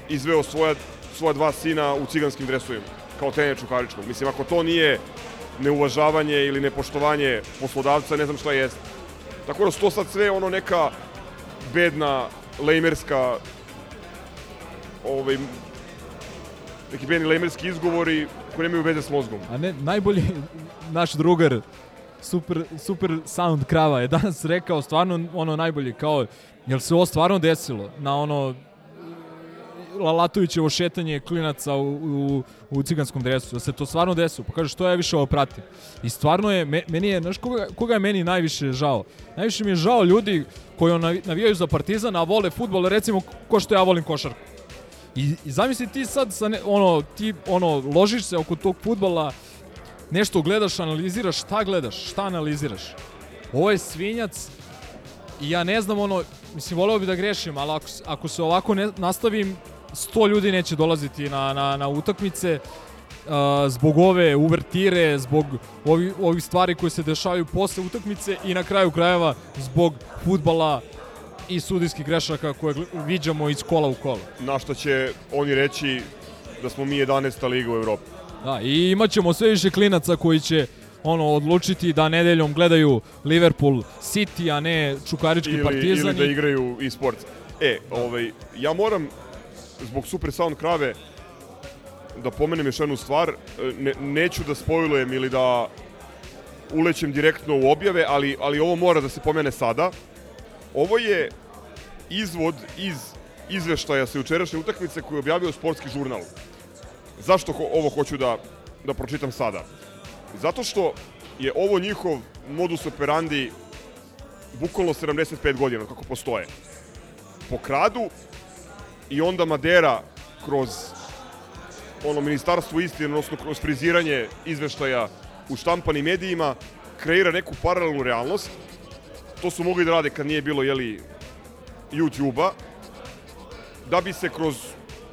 izveo svoja, svoja dva sina u ciganskim dresovima kao trener Čukaričkog. Mislim, ako to nije neuvažavanje ili nepoštovanje poslodavca, ne znam šta jeste. Tako da su to sad sve ono neka bedna, lejmerska ovaj, neki bedni lejmerski izgovori koji nemaju veze s mozgom. A ne, najbolji naš drugar, super, super sound krava je danas rekao stvarno ono najbolje, kao, jel se ovo stvarno desilo na ono Lalatovićevo šetanje klinaca u, u, u ciganskom dresu, da se to stvarno desilo. Pa kaže, što ja više ovo pratim. I stvarno je, me- meni je, znaš koga, koga je meni najviše žao? Najviše mi je žao ljudi koji navi- navijaju za Partizan, a vole futbol, recimo ko što ja volim košarku. I, i zamisli ti sad, sa ne, ono, ti ono, ložiš se oko tog futbala, nešto gledaš, analiziraš, šta gledaš, šta analiziraš? Ovo je svinjac i ja ne znam ono, mislim, voleo bi da grešim, ali ako, ako se ovako ne, nastavim, 100 ljudi neće dolaziti na, na, na utakmice uh, zbog ove uvertire, zbog ovi, ovih stvari koje se dešavaju posle utakmice i na kraju krajeva zbog futbala i sudijskih grešaka koje viđamo iz kola u kola. Na što će oni reći da smo mi 11. liga u Evropi. Da, i imat ćemo sve više klinaca koji će ono odlučiti da nedeljom gledaju Liverpool City, a ne Čukarički Ili, partizan. ili da igraju i sport. E, ovaj, ja moram zbog Super Sound krave da pomenem još jednu stvar. Ne, neću da spojlujem ili da ulećem direktno u objave, ali, ali ovo mora da se pomene sada. Ovo je izvod iz izveštaja sa jučerašnje utakmice koju je objavio sportski žurnal. Zašto ho, ovo hoću da, da pročitam sada? Zato što je ovo njihov modus operandi bukvalno 75 godina kako postoje. Pokradu i onda Madera kroz ono ministarstvo istine, odnosno kroz friziranje izveštaja u štampanim medijima, kreira neku paralelnu realnost. To su mogli da rade kad nije bilo, jeli, YouTube-a, da bi se kroz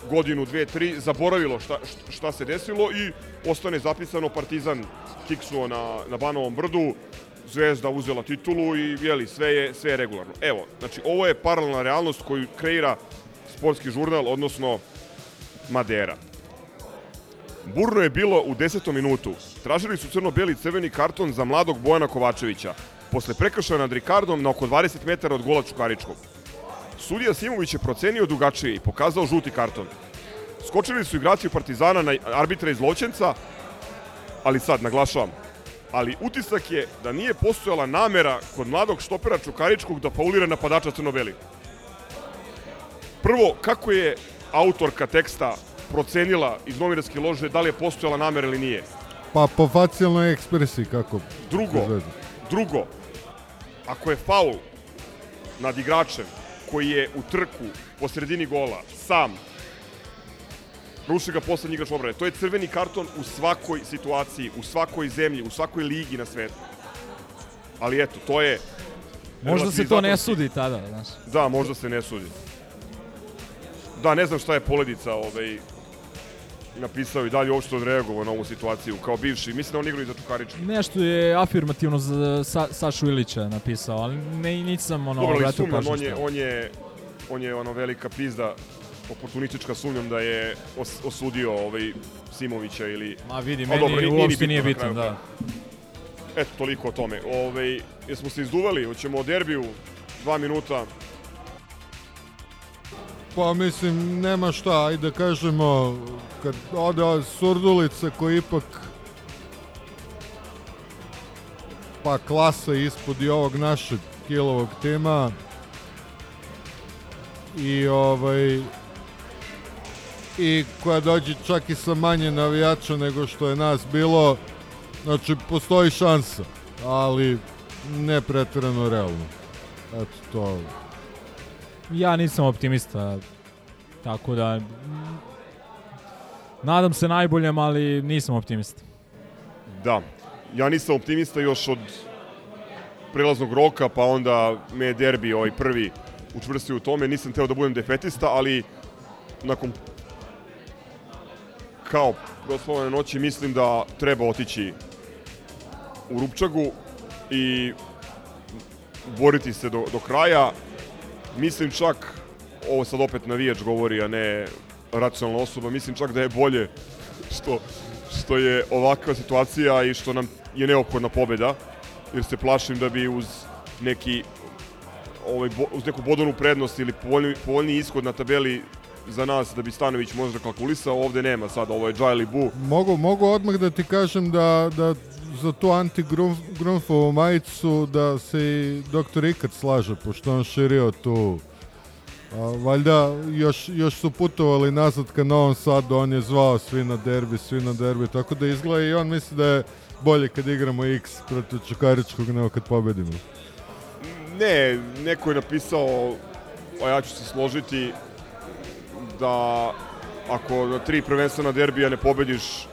godinu, dve, tri zaboravilo šta, šta se desilo i ostane zapisano Partizan kiksuo na, na Banovom brdu, Zvezda uzela titulu i jeli, sve je, sve je regularno. Evo, znači ovo je paralelna realnost koju kreira sportski žurnal, odnosno Madera. Burno je bilo u desetom minutu. Tražili su crno-beli crveni karton za mladog Bojana Kovačevića, posle prekršaja nad Rikardom na oko 20 metara od gola Čukaričkog. Sudija Simović je procenio drugačije i pokazao žuti karton. Skočili su igrači Partizana na arbitra iz Lovćenca, ali sad, naglašavam, ali utisak je da nije postojala namera kod mladog štopera Čukaričkog da faulira napadača crno-beli. Prvo, kako je autorka teksta procenila iz novinarske lože da li je postojala namera ili nije? Pa po facijalnoj ekspresiji kako? Drugo, drugo, ako je faul nad igračem koji je u trku po sredini gola sam ruši ga poslednji igrač obrane. To je crveni karton u svakoj situaciji, u svakoj zemlji, u svakoj ligi na svetu. Ali eto, to je... Možda se to ne sudi tada, znaš. Da, možda se ne sudi. Da, ne znam šta je Poledica ovaj, napisao i dalje uopšte odreagovao na ovu situaciju kao bivši. Mislim da on igra i za Čukarički. Nešto je afirmativno za Sa, Sašu Ilića napisao, ali ne, nisam ono Dobro, ali sumnjam, pažnju on je, on je on je ono velika pizda oportunistička sumnjam da je os, osudio ovaj Simovića ili Ma vidi, A meni dobro, nije- nije uopšte bitno nije bitan, kraju da. Eto, toliko o tome. Ove, jesmo se izduvali, hoćemo o derbiju, dva minuta. Pa mislim, nema šta, ajde kažemo, kad ode Surdulica koji ipak pa klasa ispod i ovog našeg kilovog tima. I ovaj i koja dođe čak i sa manje navijača nego što je nas bilo znači postoji šansa ali ne pretjerano realno. Eto to Ja nisam optimista, tako da... Nadam se najboljem, ali nisam optimista. Da, ja nisam optimista još od prelaznog roka, pa onda me je derbi ovaj prvi učvrstio u tome. Nisam teo da budem defetista, ali nakon kao proslavljene noći mislim da treba otići u Rupčagu i boriti se do, do kraja. Mislim čak, ovo sad opet navijač govori, a ne racionalna osoba, mislim čak da je bolje što, što je ovakva situacija i što nam je neophodna pobeda, jer se plašim da bi uz neki ovaj, uz neku bodovnu prednost ili povoljni, povoljni ishod na tabeli za nas da bi Stanović možda kalkulisao, ovde nema sad, ovo je Džajli Bu. Mogu, mogu odmah da ti kažem da, da za tu anti-Grunfovu majicu da se i doktor Ikad slaže, pošto on širio tu a, valjda još, još su putovali nazad ka Novom Sadu, on je zvao svi na derbi, svi na derbi, tako da izgleda i on misli da je bolje kad igramo X protiv Čukaričkog nego kad pobedimo. Ne, neko je napisao, a ja ću se složiti, da ako na tri prvenstvena derbija ne pobediš,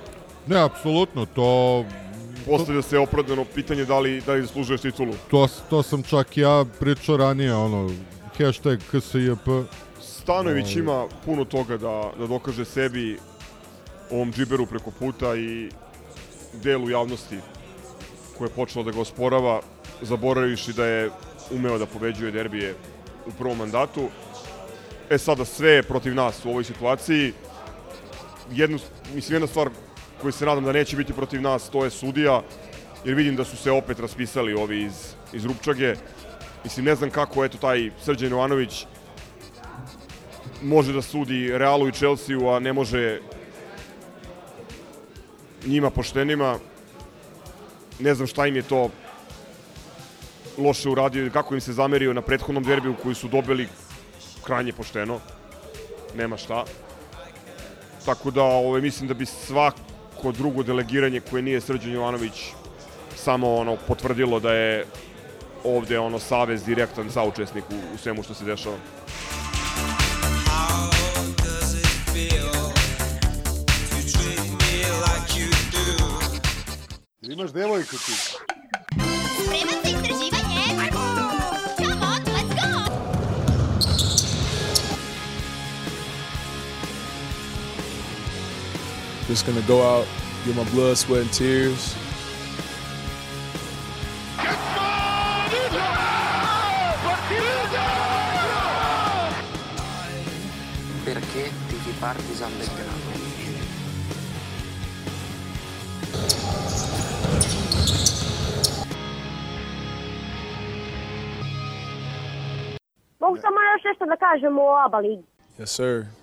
Ne, apsolutno, to, postavlja se opravdano pitanje da li, da li zaslužuješ titulu. to, to sam čak ja pričao ranije, ono, hashtag KSJP, Stanović Ovaj. ima puno toga da, da dokaže sebi ovom džiberu preko puta i delu javnosti koje je počelo da ga osporava, zaboravivši da je umeo da pobeđuje derbije u prvom mandatu. E sada sve je protiv nas u ovoj situaciji. Jednu, mislim, jedna stvar koju se nadam da neće biti protiv nas, to je sudija, jer vidim da su se opet raspisali ovi iz, iz Rupčage. Mislim, ne znam kako, eto, taj Srđan Jovanović može da sudi Realu i Chelsea-u, a ne može njima poštenima. Ne znam šta im je to loše uradio i kako im se zamerio na prethodnom derbiju koji su dobili krajnje pošteno. Nema šta. Tako da ovaj, mislim da bi svako drugo delegiranje koje nije Srđan Jovanović samo ono potvrdilo da je ovde ono savez direktan saučesnik u, u svemu što se dešava. Imaš devojku ti. Spreman za istraživanje? Just gonna go out, get my blood, sweat, and tears. Perché tifi Partisan Belgrado? Mogu samo još nešto da kažem o ABA ligi. Yes, sir.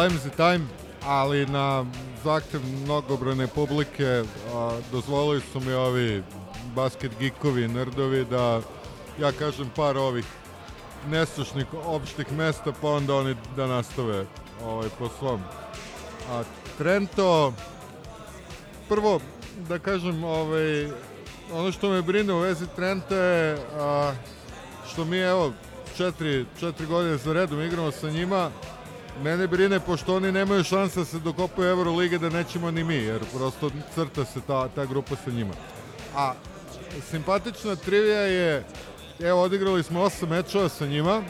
Lemzy Time, ali na zahtev mnogobrane publike a, dozvolili su mi ovi basket geekovi, nerdovi da ja kažem par ovih nesušnih opštih mesta pa onda oni da nastave ovaj, po svom. A Trento, prvo da kažem ovaj, ono što me brine u vezi Trenta je a, što mi evo četiri, četiri godine za redom igramo sa njima Mene brine, pošto oni nemaju šanse da se dokopaju Eurolige, da nećemo ni mi, jer prosto crta se ta, ta grupa sa njima. A simpatična trivija je, evo, odigrali smo osam mečeva sa njima,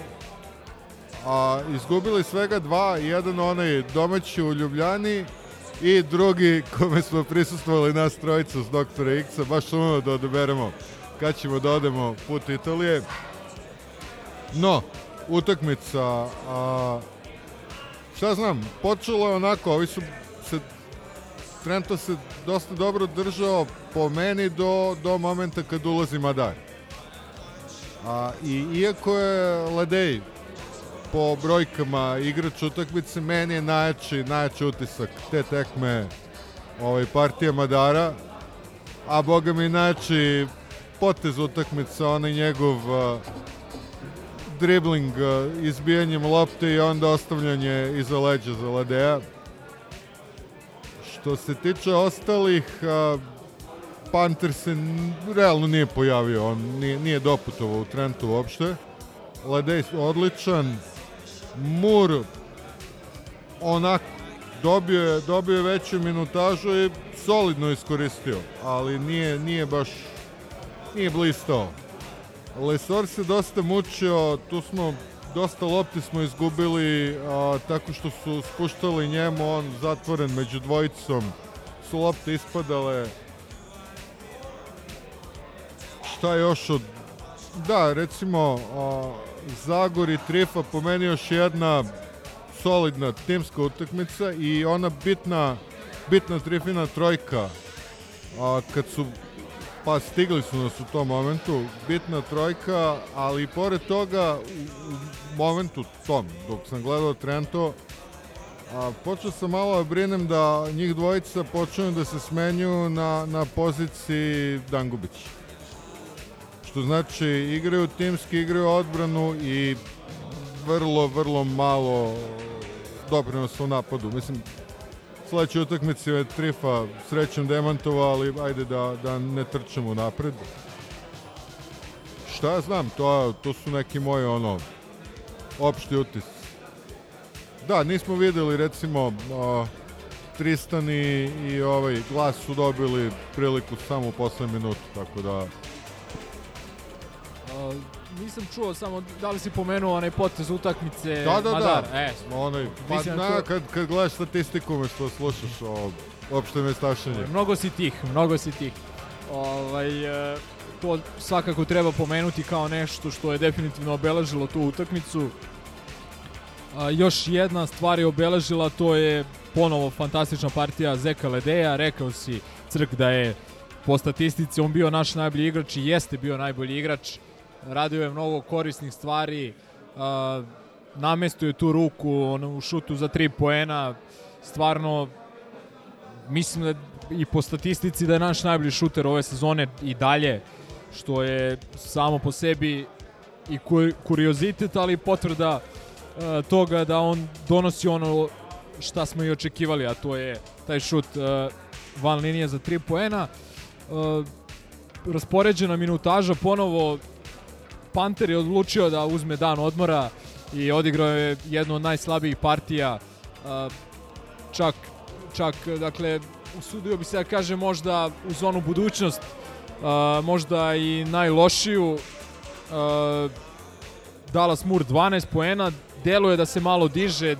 a izgubili svega dva, jedan onaj domaći u Ljubljani i drugi kome smo prisustvovali nas trojica s doktora X-a, baš samo da odaberemo kad ćemo da odemo put Italije. No, utakmica, a, šta znam, počelo je onako, ovi su se, Trento se dosta dobro držao po meni do, do momenta kad ulazi Madar. A, I iako je Ledej po brojkama igrač utakmice, meni je najjači, najjači utisak te tekme ovaj, partija Madara, a boga mi najjači potez utakmice, onaj njegov uh, dribling uh, izbijanjem lopte i onda ostavljanje iza leđa za Ladeja. Što se tiče ostalih, uh, Panter se realno nije pojavio, on nije, nije doputovao u Trentu uopšte. Ladej odličan, Mur onak dobio je, dobio je veću minutažu i solidno iskoristio, ali nije, nije baš nije blistao. Lesor se dosta mučio, tu smo dosta lopti smo izgubili a, tako što su spuštali njemu, on zatvoren među dvojicom, su lopte ispadale. Šta još od... Da, recimo, a, Zagor i Trifa po meni još jedna solidna timska utakmica i ona bitna, bitna Trifina trojka a, kad su pa stigli su nas u tom momentu, bitna trojka, ali pored toga u, u momentu tom, dok sam gledao Trento, a, počeo sam malo da brinem da njih dvojica počinju da se smenjuju na, na poziciji Dangubić. Što znači igraju timski, igraju odbranu i vrlo, vrlo malo doprinosa u napadu. Mislim, sledeće utakmice je Trifa srećom demantovao, ali ajde da, da ne trčemo napred. Šta ja znam, to, to su neki moji ono, opšti utis. Da, nismo videli recimo uh, Tristan i, i ovaj glas su dobili priliku samo u poslednjem minutu, tako da nisam čuo samo da li si pomenuo onaj potez utakmice Da, da, Madar. da. E, Onaj, pa na, čuo. kad, kad gledaš statistiku umesto da slušaš o opšte mestašanje. Mnogo si tih, mnogo si tih. Ovaj, e, to svakako treba pomenuti kao nešto što je definitivno obeležilo tu utakmicu. A, još jedna stvar je obeležila, to je ponovo fantastična partija Zeka Ledeja. Rekao si, Crk, da je po statistici on bio naš najbolji igrač i jeste bio najbolji igrač. Radio je mnogo korisnih stvari, a, namestio je tu ruku ono, u šutu za tri poena. Stvarno, mislim da i po statistici da je naš najbolji šuter ove sezone i dalje, što je samo po sebi i ku- kuriozitet, ali potvrda toga da on donosi ono šta smo i očekivali, a to je taj šut van linije za 3 poena. Raspoređena minutaža ponovo Panter je odlučio da uzme dan odmora i odigrao je jednu od najslabijih partija čak čak dakle usudio bi se da kaže možda u zonu budućnost možda i najlošiju Dallas Moore 12 poena deluje da se malo diže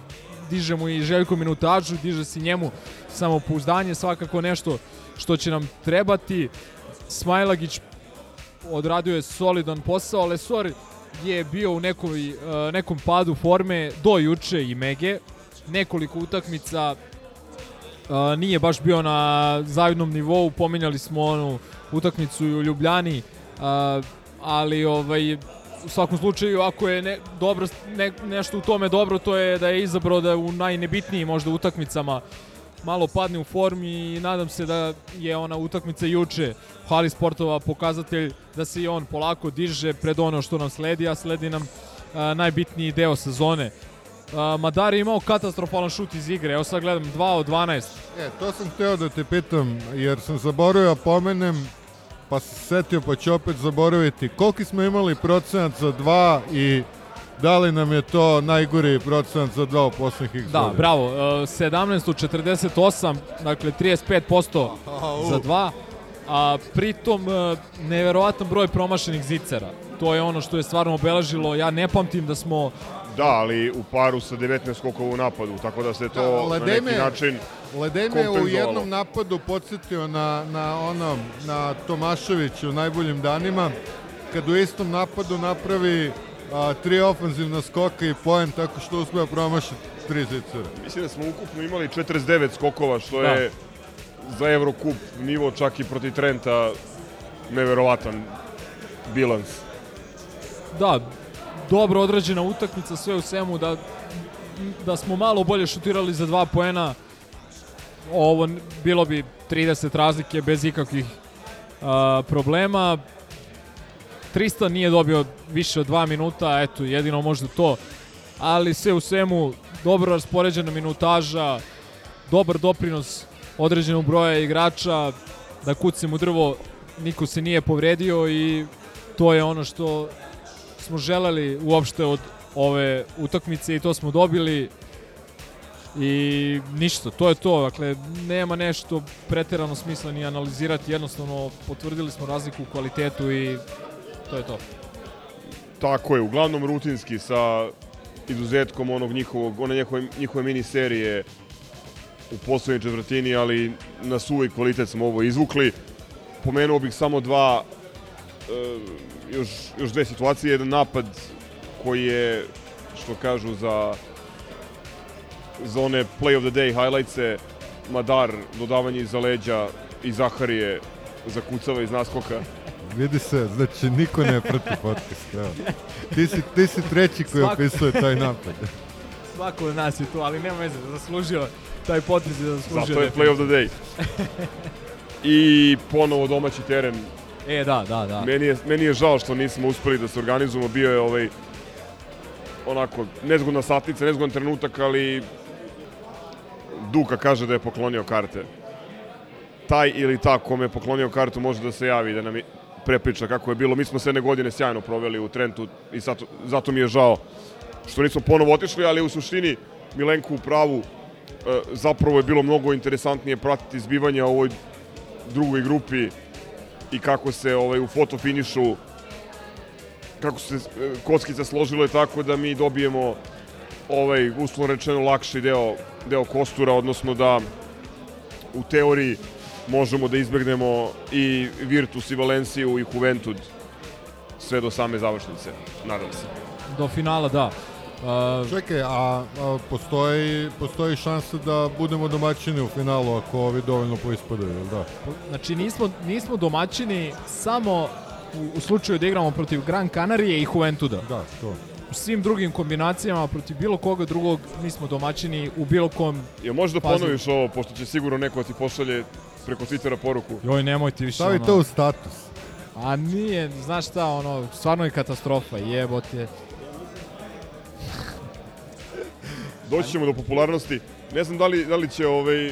diže mu i Željko minutažu diže se njemu samopouzdanje svakako nešto što će nam trebati. Smajlagić odradio je solidan posao Lesor je bio u nekoj, uh, nekom padu forme do juče i Mege. Nekoliko utakmica Uh, nije baš bio na zavidnom nivou, pominjali smo onu utakmicu u Ljubljani, uh, ali ovaj, u svakom slučaju ako je ne, dobro, ne, nešto u tome dobro, to je da je izabrao da u najnebitnijim možda utakmicama malo padne u formi i nadam se da je ona utakmica juče u hali sportova pokazatelj da se i on polako diže pred ono što nam sledi, a sledi nam uh, najbitniji deo sezone. Uh, Madar je imao katastrofalan šut iz igre, evo sad gledam 2 od 12. E, to sam hteo da te pitam, jer sam zaboravio da pomenem, pa se setio pa ću opet zaboraviti. Koliki smo imali procenat za dva i da li nam je to najgori procenat za dva u poslednjih x Da, godina? bravo. Uh, 17 od 48, dakle 35% Au. za dva. a pritom e, neverovatan broj promašenih zicera. To je ono što je stvarno obeležilo. Ja ne pamtim da smo Da, ali u paru sa 19 skokova u napadu, tako da se to Da, na Ledej neki način Ledej me u jednom napadu podsjetio na, na ono, na Tomašević u najboljim danima, kad u istom napadu napravi a, tri ofenzivna skoka i poen tako što uspeva promašiti tri zicera. Mislim da smo ukupno imali 49 skokova, što Da. je za Evrokup nivo čak i protiv Trenta neverovatan bilans. da, dobro odrađena utakmica sve u svemu da da smo malo bolje šutirali za dva poena ovo bilo bi 30 razlike bez ikakvih a, problema Tristan nije dobio više od dva minuta eto jedino možda to. Ali sve u svemu dobro raspoređena minutaža dobar doprinos određenog broja igrača da kucem u drvo niko se nije povredio i to je ono što smo želeli uopšte od ove utakmice i to smo dobili. I ništa, to je to, dakle nema nešto preterano smisla ni analizirati, jednostavno potvrdili smo razliku u kvalitetu i to je to. Tako je, uglavnom rutinski sa izuzetkom onog njihovog, one njihove, njihove mini serije u poslednjoj četvrtini, ali na suvi kvalitet smo ovo izvukli. Pomenuo bih samo dva, e, još, još dve situacije. Jedan napad koji je, što kažu, za, za one play of the day highlightse, Madar, dodavanje iza leđa i Zaharije zakucava iz naskoka. Vidi se, znači niko ne prati podcast. Evo. Ti, si, ti si treći koji Svako- opisuje taj napad. Svako od nas je tu, ali nema veze, zaslužio taj potez je zaslužio. Zato je play of the day. I ponovo domaći teren. E, da, da, da. Meni je, meni je žao što nismo uspeli da se organizujemo. Bio je ovaj onako nezgodna satnica, nezgodan trenutak, ali Duka kaže da je poklonio karte. Taj ili ta kome je poklonio kartu može da se javi da nam prepriča kako je bilo. Mi smo se jedne godine sjajno proveli u Trentu i zato, zato mi je žao što nismo ponovo otišli, ali u suštini Milenko u pravu e, zapravo je bilo mnogo interesantnije pratiti zbivanja u ovoj drugoj grupi i kako se ovaj u fotofinišu kako se e, kockice složile tako da mi dobijemo ovaj uslovno rečeno lakši deo deo kostura odnosno da u teoriji možemo da izbegnemo i Virtus i Valenciju i Juventud sve do same završnice, nadam se. Do finala, da. Uh, Čekaj, a, a postoji, postoji šansa da budemo domaćini u finalu ako ovi dovoljno poispadaju, jel da? Znači nismo, nismo domaćini samo u, u slučaju da igramo protiv Gran Canarije i Juventuda. Da, to. U svim drugim kombinacijama protiv bilo koga drugog mi smo domaćini u bilo kom Jel možeš da ponoviš ovo, pošto će sigurno neko ti pošalje preko Twittera poruku? Joj, nemojte više Stavi ono... to u status. A nije, znaš šta, ono, stvarno je katastrofa, jebote. Doći ćemo do popularnosti. Ne znam da li, da li će ovaj... e,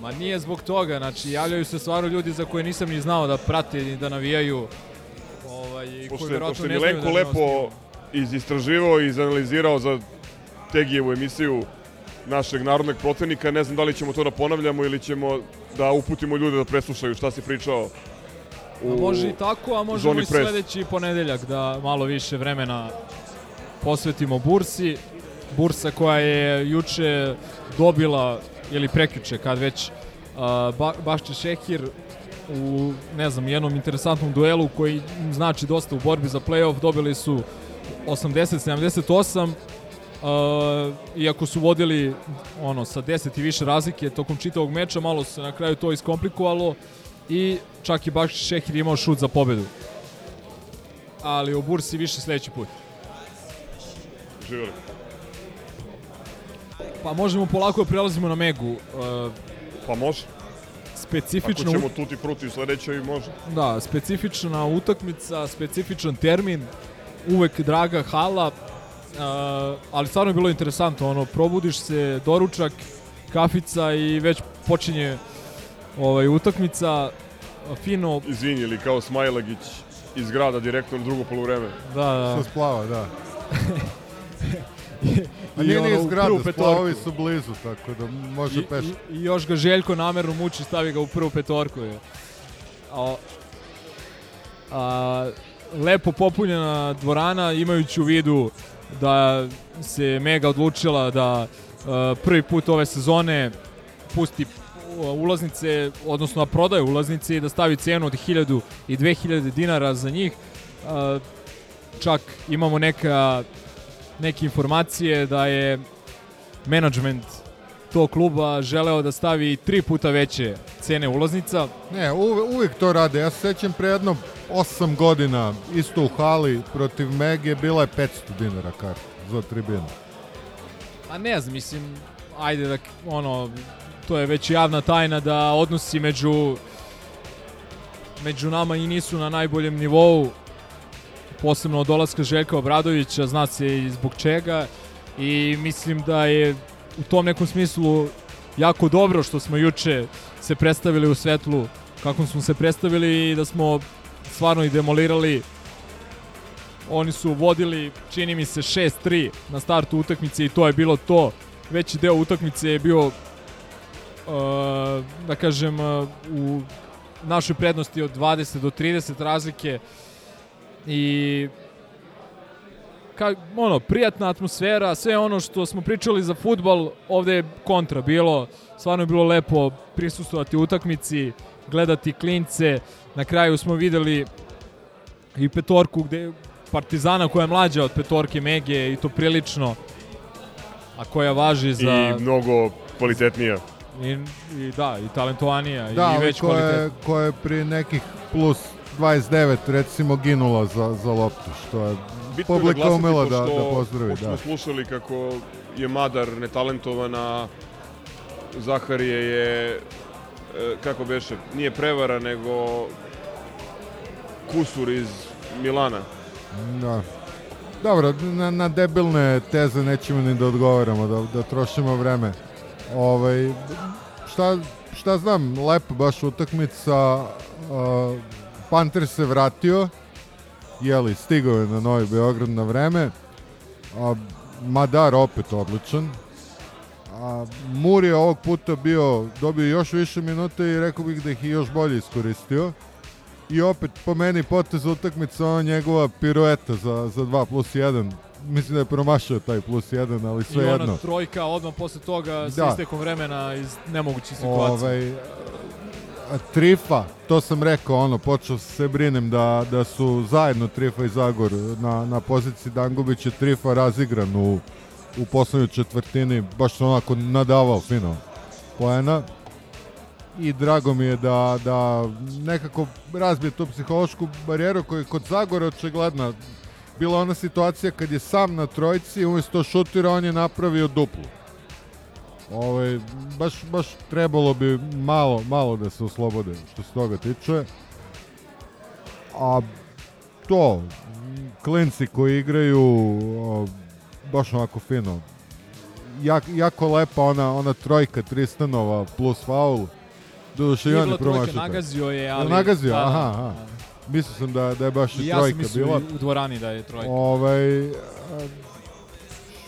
Ma nije zbog toga, znači javljaju se stvarno ljudi za koje nisam ni znao da prate i da navijaju. Ovaj, i Pošto koji je, verovatno pošto je ne znaju da lepo izistraživao i izanalizirao za Tegijevu emisiju našeg narodnog protivnika, ne znam da li ćemo to da ponavljamo ili ćemo da uputimo ljude da preslušaju šta si pričao u A može i tako, a možemo i sledeći ponedeljak da malo više vremena posvetimo bursi. Bursa koja je juče dobila, ili prekjuče, kad već, ba, Bašče Šehir u, ne znam, jednom interesantnom duelu koji znači dosta u borbi za play-off, dobili su 80-78, Uh, iako su vodili ono sa 10 i više razlike tokom čitavog meča, malo se na kraju to iskomplikovalo i čak i Bakši Šehir imao šut za pobedu. Ali o Bursi više sledeći put. Živjeli. Pa možemo polako da prelazimo na Megu. Uh, Pa može. specifično... Ako ćemo tuti pruti u sledećoj, može. Da, specifična utakmica, specifičan termin, uvek draga hala, uh, ali stvarno je bilo interesantno, ono, probudiš se, doručak, kafica i već počinje ovaj, utakmica, fino, Izvini, ili kao Smajlagić iz grada direktno na drugo polovreme. da, da. Sa splava, da. A I nije ono, ni iz grada, splavovi su blizu, tako da može I, peške. i, I još ga Željko namerno muči, stavi ga u prvu petorku. Je. A, a, lepo popunjena dvorana, imajući u vidu da se Mega odlučila da a, prvi put ove sezone pusti u- ulaznice, odnosno da prodaje ulaznice i da stavi cenu od 1000 i 2000 dinara za njih. A, čak imamo neka neke informacije da je menadžment tog kluba želeo da stavi tri puta veće cene ulaznica. Ne, uve, uvijek to rade. Ja se sećam pre jedno 8 godina, isto u hali protiv Mege, bila je 500 dinara karta za tribinu. A ne znam, mislim, ajde da, ono, to je već javna tajna da odnosi među među nama i nisu na najboljem nivou posebno od dolaska Željka Obradovića, zna se i zbog čega i mislim da je u tom nekom smislu jako dobro što smo juče se predstavili u svetlu kako smo se predstavili i da smo stvarno i demolirali. Oni su vodili, čini mi se, 6-3 na startu utakmice i to je bilo to. Veći deo utakmice je bio, uh, da kažem, uh, u našoj prednosti od 20 do 30 razlike. I ka, ono, prijatna atmosfera, sve ono što smo pričali za futbal, ovde je kontra bilo, stvarno je bilo lepo prisustovati utakmici, gledati klince, na kraju smo videli i petorku gde Partizana koja je mlađa od petorke Mege i to prilično a koja važi za I mnogo kvalitetnija. i, i da i talentovanija Da, i već ko je, kvalitetna. ko je pri nekih plus 29 recimo ginula za, za loptu, što je Bitno je publika naglasiti, umela da, da pozdravi. pošto Da. smo slušali kako je Madar netalentovana, Zaharije je, e, kako beše, nije prevara, nego kusur iz Milana. Da. Dobro, na, na debilne teze nećemo ni da odgovaramo, da, da trošimo vreme. Ovaj, šta, šta znam, lepo baš utakmica, uh, Panter se vratio, jeli, stigao je na Novi Beograd na vreme, a Madar opet odličan, a Mur je ovog puta bio, dobio još više minuta i rekao bih da ih je još bolje iskoristio. I opet po meni potez utakmice ona njegova pirueta za, za 2 plus 1. Mislim da je promašio taj plus 1, ali I sve jedno. ona trojka odmah posle toga sa Da. istekom vremena iz nemogućih situacija. Ovaj, Trifa, to sam rekao, ono, počeo se brinem da, da su zajedno Trifa i Zagor na, na poziciji Dangubića, Trifa razigran u, u poslednjoj četvrtini, baš onako nadavao fino poena. I drago mi je da, da nekako razbije tu psihološku barijeru koja je kod Zagora očigledna. Bila ona situacija kad je sam na trojci, umjesto šutira on je napravio duplu. Ovaj, baš, baš trebalo bi malo, malo da se oslobode što se toga tiče. A to, klinci koji igraju o, baš onako fino. Jak, jako lepa ona, ona trojka Tristanova plus faul. Doduše i Nije on je promašio. nagazio je, ali... nagazio, da, da, aha, aha. Mislio sam da, da je baš I i ja trojka bila. i u dvorani da je trojka. Ovaj,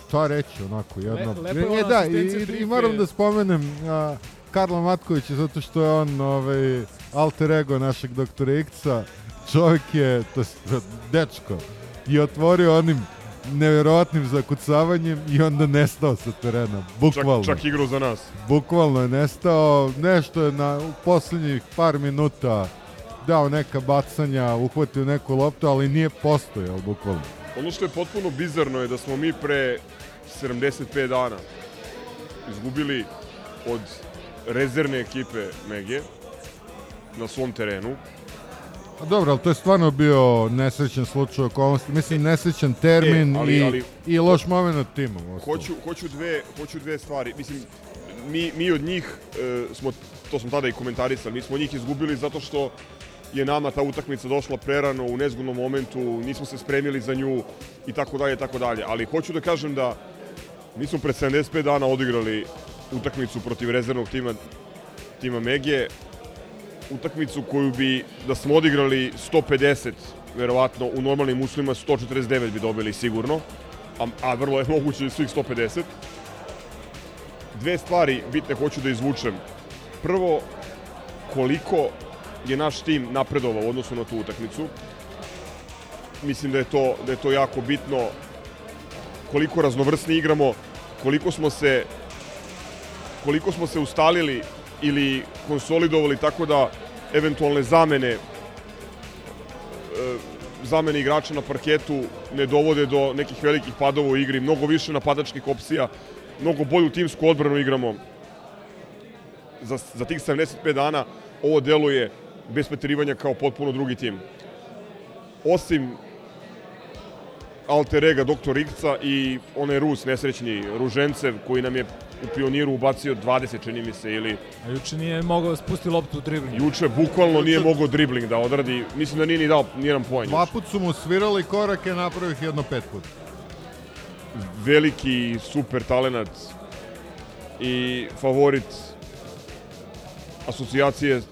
šta reći onako, jedno... Le- lepo je E, da, i, i, i moram da spomenem a, Karla Matkovića, zato što je on ovaj, alter ego našeg doktora Ikca. Čovjek je, to jest, dečko, je otvorio onim neverovatnim zakucavanjem i onda nestao sa terena, bukvalno. Čak, čak igru za nas. Bukvalno je nestao, nešto je na poslednjih par minuta dao neka bacanja, uhvatio neku loptu, ali nije postojao, bukvalno. Ono što je potpuno bizarno je da smo mi pre 75 dana izgubili od rezervne ekipe Mege na svom terenu. A dobro, ali to je stvarno bio nesrećan slučaj okolnosti. Mislim, nesrećan termin E, ali- i, ali- i loš moment timom. uostalom. Hoću, hoću, dve, hoću dve stvari. Mislim, mi, mi od njih e, smo, to smo tada i komentarisali, mi smo od njih izgubili zato što je nama ta utakmica došla prerano u nezgodnom momentu, nismo se spremili za nju i tako dalje, i tako dalje. Ali hoću da kažem da mi smo pred 75 dana odigrali utakmicu protiv rezervnog tima, tima Mege, utakmicu koju bi, da smo odigrali 150, verovatno u normalnim uslovima 149 bi dobili sigurno. a, a vrlo je moguće svih 150. Dve stvari bitne hoću da izvučem. Prvo, koliko je naš tim napredovao u odnosu na tu utakmicu. Mislim da je to, da je to jako bitno koliko raznovrsni igramo, koliko smo se koliko smo se ustalili ili konsolidovali tako da eventualne zamene e, zamene igrača na parketu ne dovode do nekih velikih padova u igri, mnogo više napadačkih opcija, mnogo bolju timsku odbranu igramo. Za, za tih 75 dana ovo deluje bez preterivanja kao potpuno drugi tim. Osim alter ega doktor Ikca i onaj Rus nesrećni Ružencev koji nam je u pioniru ubacio 20 čini mi se ili A juče nije mogao spustiti loptu u dribling. juče bukvalno nije mogao dribling da odradi. Mislim da nije ni dao nijedan poen. Dva put su mu svirali korake, napravio ih jedno pet put. Veliki super talenat i favorit asocijacije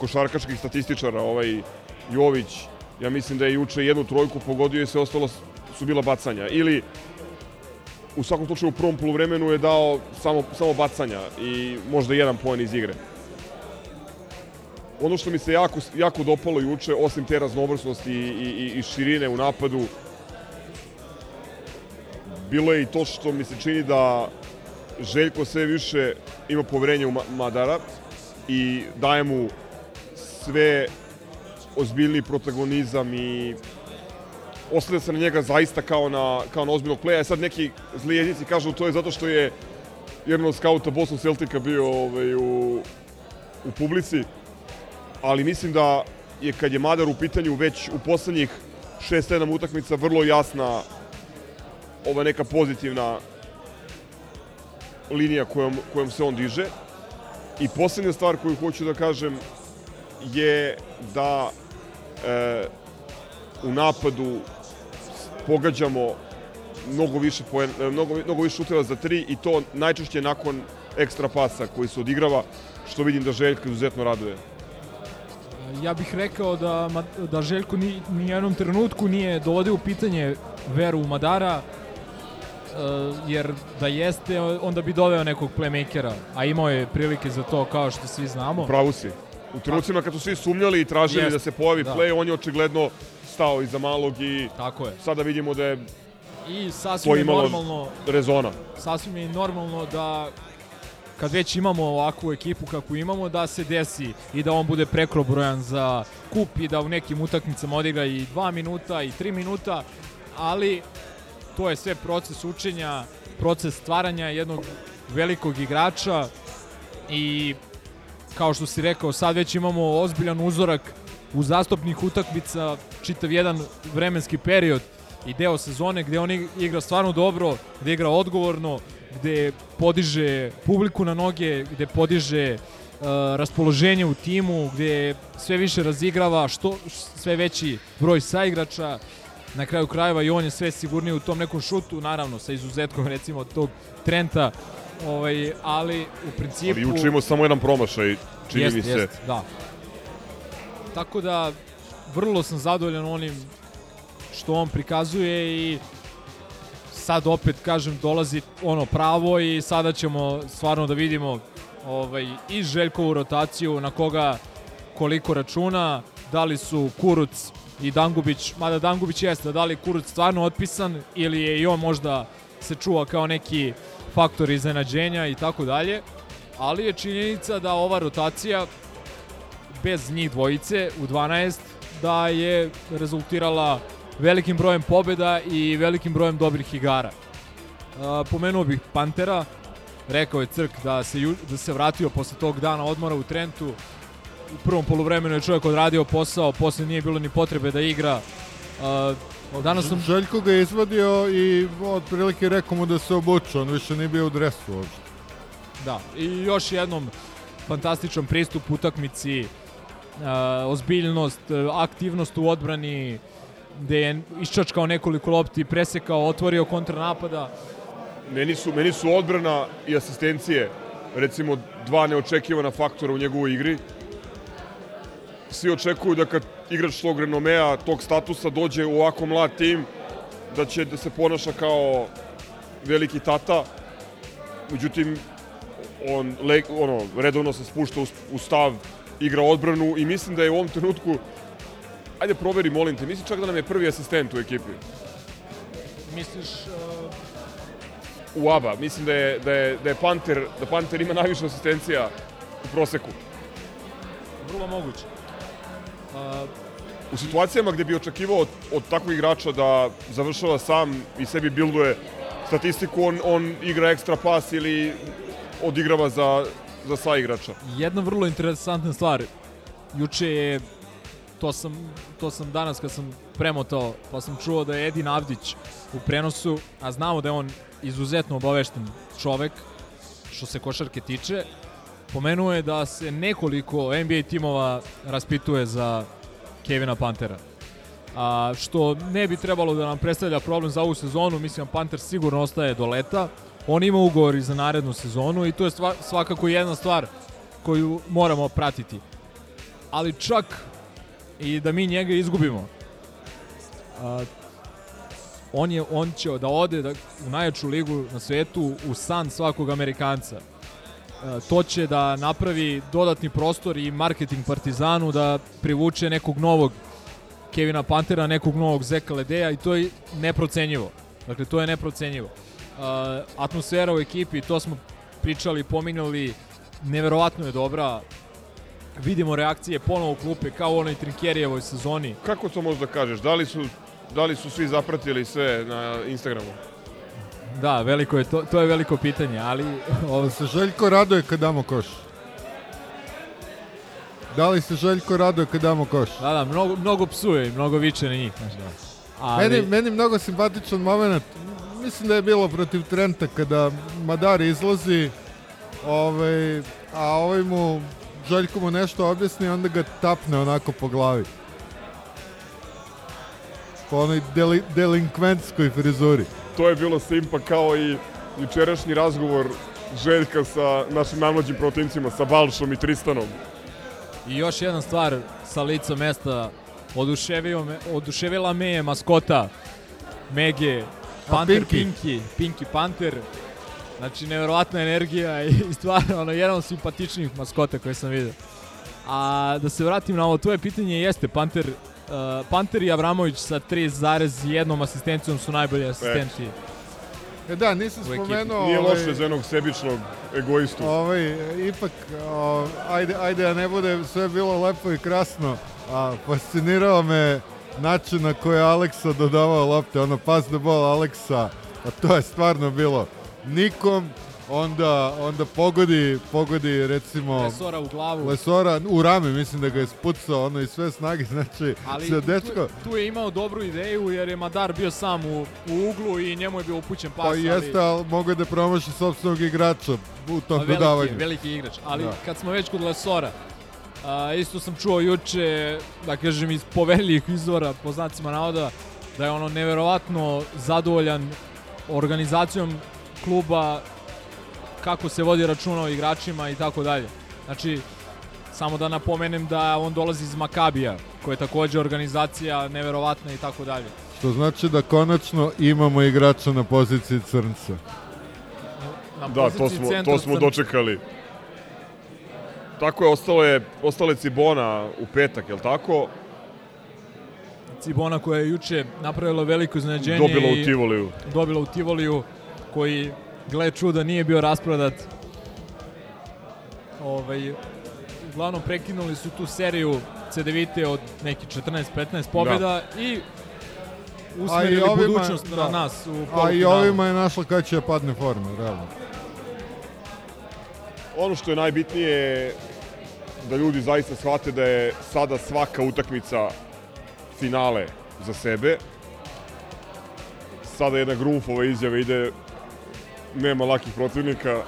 košarkaških statističara, ovaj Jović, ja mislim da je juče jednu trojku pogodio i sve ostalo su bila bacanja. Ili u svakom slučaju u prvom poluvremenu je dao samo, samo bacanja i možda jedan poen iz igre. Ono što mi se jako, jako dopalo juče, osim te raznovrsnosti i, i, i širine u napadu, bilo je i to što mi se čini da Željko sve više ima poverenje u Ma- Madara i daje mu sve ozbiljni protagonizam i osleda se na njega zaista kao na, kao na ozbiljnog pleja. E sad neki zli jezici kažu to je zato što je jedan od skauta Boston Celtica bio ovaj, u, u publici, ali mislim da je kad je Madar u pitanju već u poslednjih 6-7 utakmica vrlo jasna ova neka pozitivna linija kojom, kojom se on diže. I poslednja stvar koju hoću da kažem je da e, u napadu pogađamo mnogo više poen, e, mnogo, mnogo više šuteva za tri i to najčešće nakon ekstra pasa koji se odigrava, što vidim da Željka izuzetno raduje. Ja bih rekao da, da Željko ni, ni jednom trenutku nije dovodio u pitanje veru u Madara, e, jer da jeste, onda bi doveo nekog playmakera, a imao je prilike za to kao što svi znamo. Pravu si. U trenucima kad su svi sumnjali i tražili Jest, da se pojavi da. play, on je očigledno stao iza malog i Tako je. sada vidimo da je I sasvim je normalno, rezona. sasvim je normalno da kad već imamo ovakvu ekipu kakvu imamo, da se desi i da on bude prekrobrojan za kup i da u nekim utakmicama odigra i 2 minuta i 3 minuta, ali to je sve proces učenja, proces stvaranja jednog velikog igrača i kao što si rekao, sad već imamo ozbiljan uzorak u zastupnih utakmica, čitav jedan vremenski period i deo sezone gde on ig- igra stvarno dobro, gde igra odgovorno, gde podiže publiku na noge, gde podiže uh, raspoloženje u timu, gde sve više razigrava, što sve veći broj saigrača, na kraju krajeva i on je sve sigurniji u tom nekom šutu, naravno sa izuzetkom recimo tog Trenta, ovaj, ali u principu... Ali juče imao samo jedan promašaj, čini Jest, mi se. jest, da. Tako da, vrlo sam zadovoljan onim što on prikazuje i sad opet, kažem, dolazi ono pravo i sada ćemo stvarno da vidimo ovaj, i Željkovu rotaciju na koga koliko računa, da li su Kuruc i Dangubić, mada Dangubić jeste, da li je Kuruc stvarno otpisan ili je i on možda se čuva kao neki faktor iznenađenja i tako dalje, ali je činjenica da ova rotacija bez njih dvojice u 12 da je rezultirala velikim brojem pobjeda i velikim brojem dobrih igara. Uh, pomenuo bih Pantera, rekao je Crk da se, ju, da se vratio posle tog dana odmora u Trentu. U prvom poluvremenu je čovjek odradio posao, posle nije bilo ni potrebe da igra. Uh, danas sam... Željko ga je izvadio i otprilike rekao mu da se obuče, on više nije bio u dresu uopšte. Da, i još jednom fantastičan pristup utakmici, uh, ozbiljnost, aktivnost u odbrani, gde je iščačkao nekoliko lopti, presekao, otvorio kontranapada. Meni su, meni su odbrana i asistencije, recimo, dva neočekivana faktora u njegovoj igri. Svi očekuju da kad igrač tog renomea, tog statusa dođe u ovako mlad tim, da će da se ponaša kao veliki tata, međutim, on le, ono, redovno se spušta u, u stav, igra odbranu i mislim da je u ovom trenutku, ajde proveri, molim te, mislim čak da nam je prvi asistent u ekipi. Misliš, uh, U ABA, mislim da je, da je, da je Panter, da Panter ima najviše asistencija u proseku. vrlo moguće. Uh, U situacijama gde bi očekivao od, od takvog igrača da završava sam i sebi bilduje statistiku, on, on igra ekstra pas ili odigrava za, za sva igrača. jedna vrlo interesantna stvar. Juče je, to sam, to sam danas kad sam premotao, pa sam čuo da je Edin Avdić u prenosu, a znamo da je on izuzetno obavešten čovek, što se košarke tiče, pomenuo je da se nekoliko NBA timova raspituje za Kevina Pantera. A, što ne bi trebalo da nam predstavlja problem za ovu sezonu, mislim Panter sigurno ostaje do leta. On ima ugovor i za narednu sezonu i to je svakako jedna stvar koju moramo pratiti. Ali čak i da mi njega izgubimo, a, on, je, on će da ode da, u najjaču ligu na svetu u san svakog Amerikanca. E, to će da napravi dodatni prostor i marketing Partizanu da privuče nekog novog Kevina Pantera, nekog novog Zeka Ledeja i to je neprocenjivo. Dakle, to je neprocenjivo. Uh, atmosfera u ekipi, to smo pričali, pominjali, neverovatno je dobra. Vidimo reakcije ponovo u klupe kao u onoj Trinkerijevoj sezoni. Kako to možda kažeš? Da li su, da li su svi zapratili sve na Instagramu? Da, veliko je to, to je veliko pitanje, ali Da se Željko raduje kad damo koš? Da li se Željko raduje kad damo koš? da, da, mnogo, mnogo psuje i mnogo viče na njih. Znaš, da. Ali, Meni, meni mnogo simpatičan moment, mislim da je bilo protiv Trenta kada Madar izlazi, ovaj, a ovaj mu, Željko mu nešto objasni, onda ga tapne onako po glavi. Po onoj deli, delinkventskoj frizuri. To je bilo simpa kao i jučerašnji razgovor Željka sa našim najmlađim protivnicima, sa Balšom i Tristanom. I još jedna stvar sa lica mesta, oduševio me, oduševila me je maskota Mege, Panter Pinky? Pinky, Pinky Panter. Znači, neverovatna energija i stvarno ono, jedan od simpatičnijih maskota koje sam vidio. A da se vratim na ovo tvoje pitanje, jeste Panter, uh, Panter i Avramović sa 3,1 asistencijom su najbolji asistenti. E da, nisam spomenuo... Nije ovaj, loše za jednog sebičnog egoistu. Ovaj, ipak, o, ajde, ajde da ne bude sve bilo lepo i krasno, a fascinirao me način na koji je Aleksa dodavao lopte, ono pas the ball Aleksa, a to je stvarno bilo nikom, onda, onda pogodi, pogodi recimo Lesora u glavu. Lesora u rame, mislim da ga je spucao ono i sve snage, znači Ali se tu, dečko, tu je imao dobru ideju jer je Madar bio sam u, u uglu i njemu je bio upućen pas. pa ali- jeste, ali mogu je da promaši sobstvenog igrača u tom A veliki, dodavanju. veliki igrač. Ali Da. kad smo već kod Lesora, a, isto sam čuo juče, da kažem iz poverljivih izvora, po znacima navoda, da je ono neverovatno zadovoljan organizacijom kluba, kako se vodi računa o igračima i tako dalje. Znači, samo da napomenem da on dolazi iz Makabija, koja je takođe organizacija neverovatna i tako dalje. Što znači da konačno imamo igrača na poziciji crnca. Na Da, to poziciji smo, to smo crn- dočekali. Tako je, ostalo je, ostale je Cibona u petak, je li tako? Cibona koja je juče napravila veliko iznenađenje Dobila u Tivoliju. dobila u Tivoliju koji gle čuda nije bio rasprodat ovaj, uglavnom prekinuli su tu seriju CDVite od neki 14-15 pobjeda i usmerili budućnost na nas u A i ovima je našla kad će padne forma, realno. Ono što je najbitnije je da ljudi zaista shvate da je sada svaka utakmica finale za sebe. Sada jedna grumfova izjava ide nema lakih protivnika,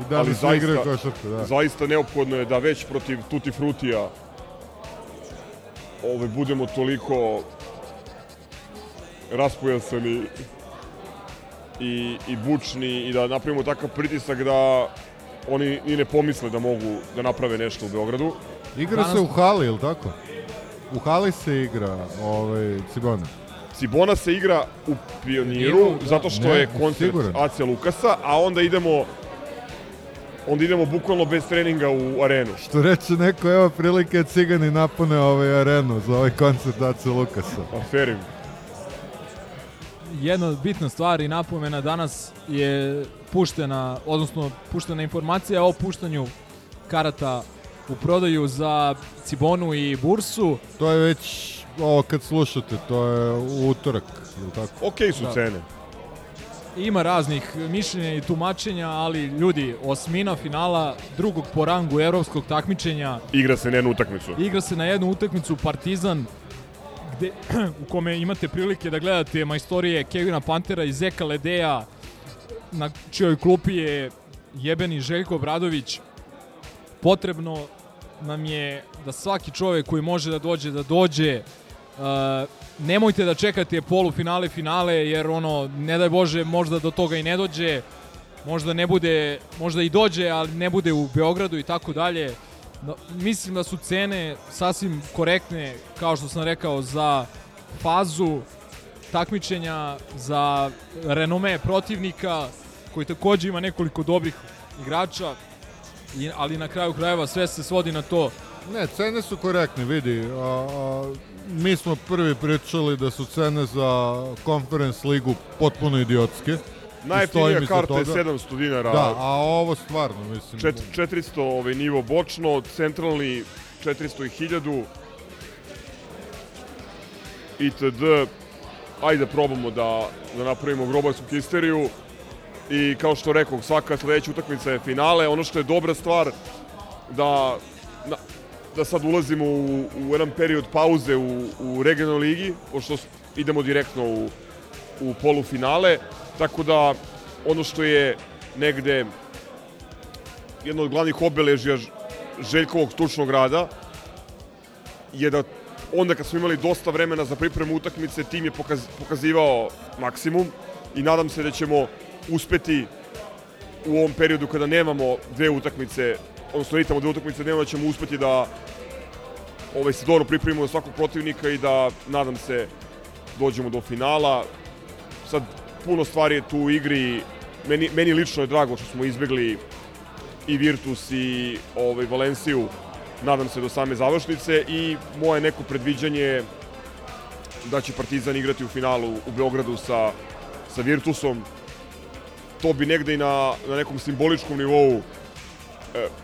I da ali igra zaista, košarka, da. zaista neophodno je da već protiv Tutti Frutija ove, budemo toliko raspojasani i, i bučni i da napravimo takav pritisak da oni i ne pomisle da mogu da naprave nešto u Beogradu. Igra se u hali, ili tako? U hali se igra ovaj, Cibona. Cibona se igra u Pioniru, Pioniru, da. zato što Ne, je koncert siguran. AC Lukasa, a onda idemo onda idemo bukvalno bez treninga u arenu. Što reče neko, evo prilike cigani napune ovaj arenu za ovaj koncert Ace Lukasa. Aferim. Jedna bitna stvar i napomena danas je puštena, odnosno puštena informacija o puštanju karata u prodaju za Cibonu i Bursu. To je već, ovo kad slušate, to je utorak, ili tako? Okej su Da. cene. Ima raznih mišljenja i tumačenja, ali ljudi, osmina finala drugog po rangu evropskog takmičenja Igra se na jednu utakmicu. igra se na jednu utakmicu Partizan gde, u kome imate prilike da gledate majstorije Kevina Pantera i Zeka Ledeja na čijoj klupi je jebeni Željko Obradović. Potrebno nam je da svaki čovek koji može da dođe da dođe. Uh, nemojte da čekate polufinale, finale, jer ono, ne daj Bože, možda do toga i ne dođe, možda ne bude, možda i dođe, ali ne bude u Beogradu i tako dalje. Mislim da su cene sasvim korektne, kao što sam rekao, za fazu takmičenja, za renome protivnika, koji takođe ima nekoliko dobrih igrača, i, ali na kraju krajeva sve se svodi na to Ne, cene su korektne, vidi. A, a, mi smo prvi pričali da su cene za Conference ligu potpuno idiotske. Najjeftinija karta je toga. 700 dinara. Da, a ovo stvarno, mislim. Čet, 400 ovaj nivo bočno, centralni 400 i 1000 itd. Ajde probamo da, da napravimo grobarsku histeriju i kao što rekao, svaka sledeća utakmica je finale. Ono što je dobra stvar da, na, da sad ulazimo u, u jedan period pauze u, u regionalnoj ligi, pošto idemo direktno u, u polufinale, tako da ono što je negde jedno od glavnih obeležja Željkovog stručnog rada je da onda kad smo imali dosta vremena za pripremu utakmice, tim je pokaz, pokazivao maksimum i nadam se da ćemo uspeti u ovom periodu kada nemamo dve utakmice, odnosno ritamo dve utakmice dnevno, da ćemo uspeti da ovaj, se dobro pripremimo za svakog protivnika i da, nadam se, dođemo do finala. Sad, puno stvari je tu u igri. Meni, meni lično je drago što smo izbegli i Virtus i ovaj, Valenciju, nadam se do same završnice i moje neko predviđanje da će Partizan igrati u finalu u Beogradu sa, sa Virtusom. To bi negde i na, na nekom simboličkom nivou e,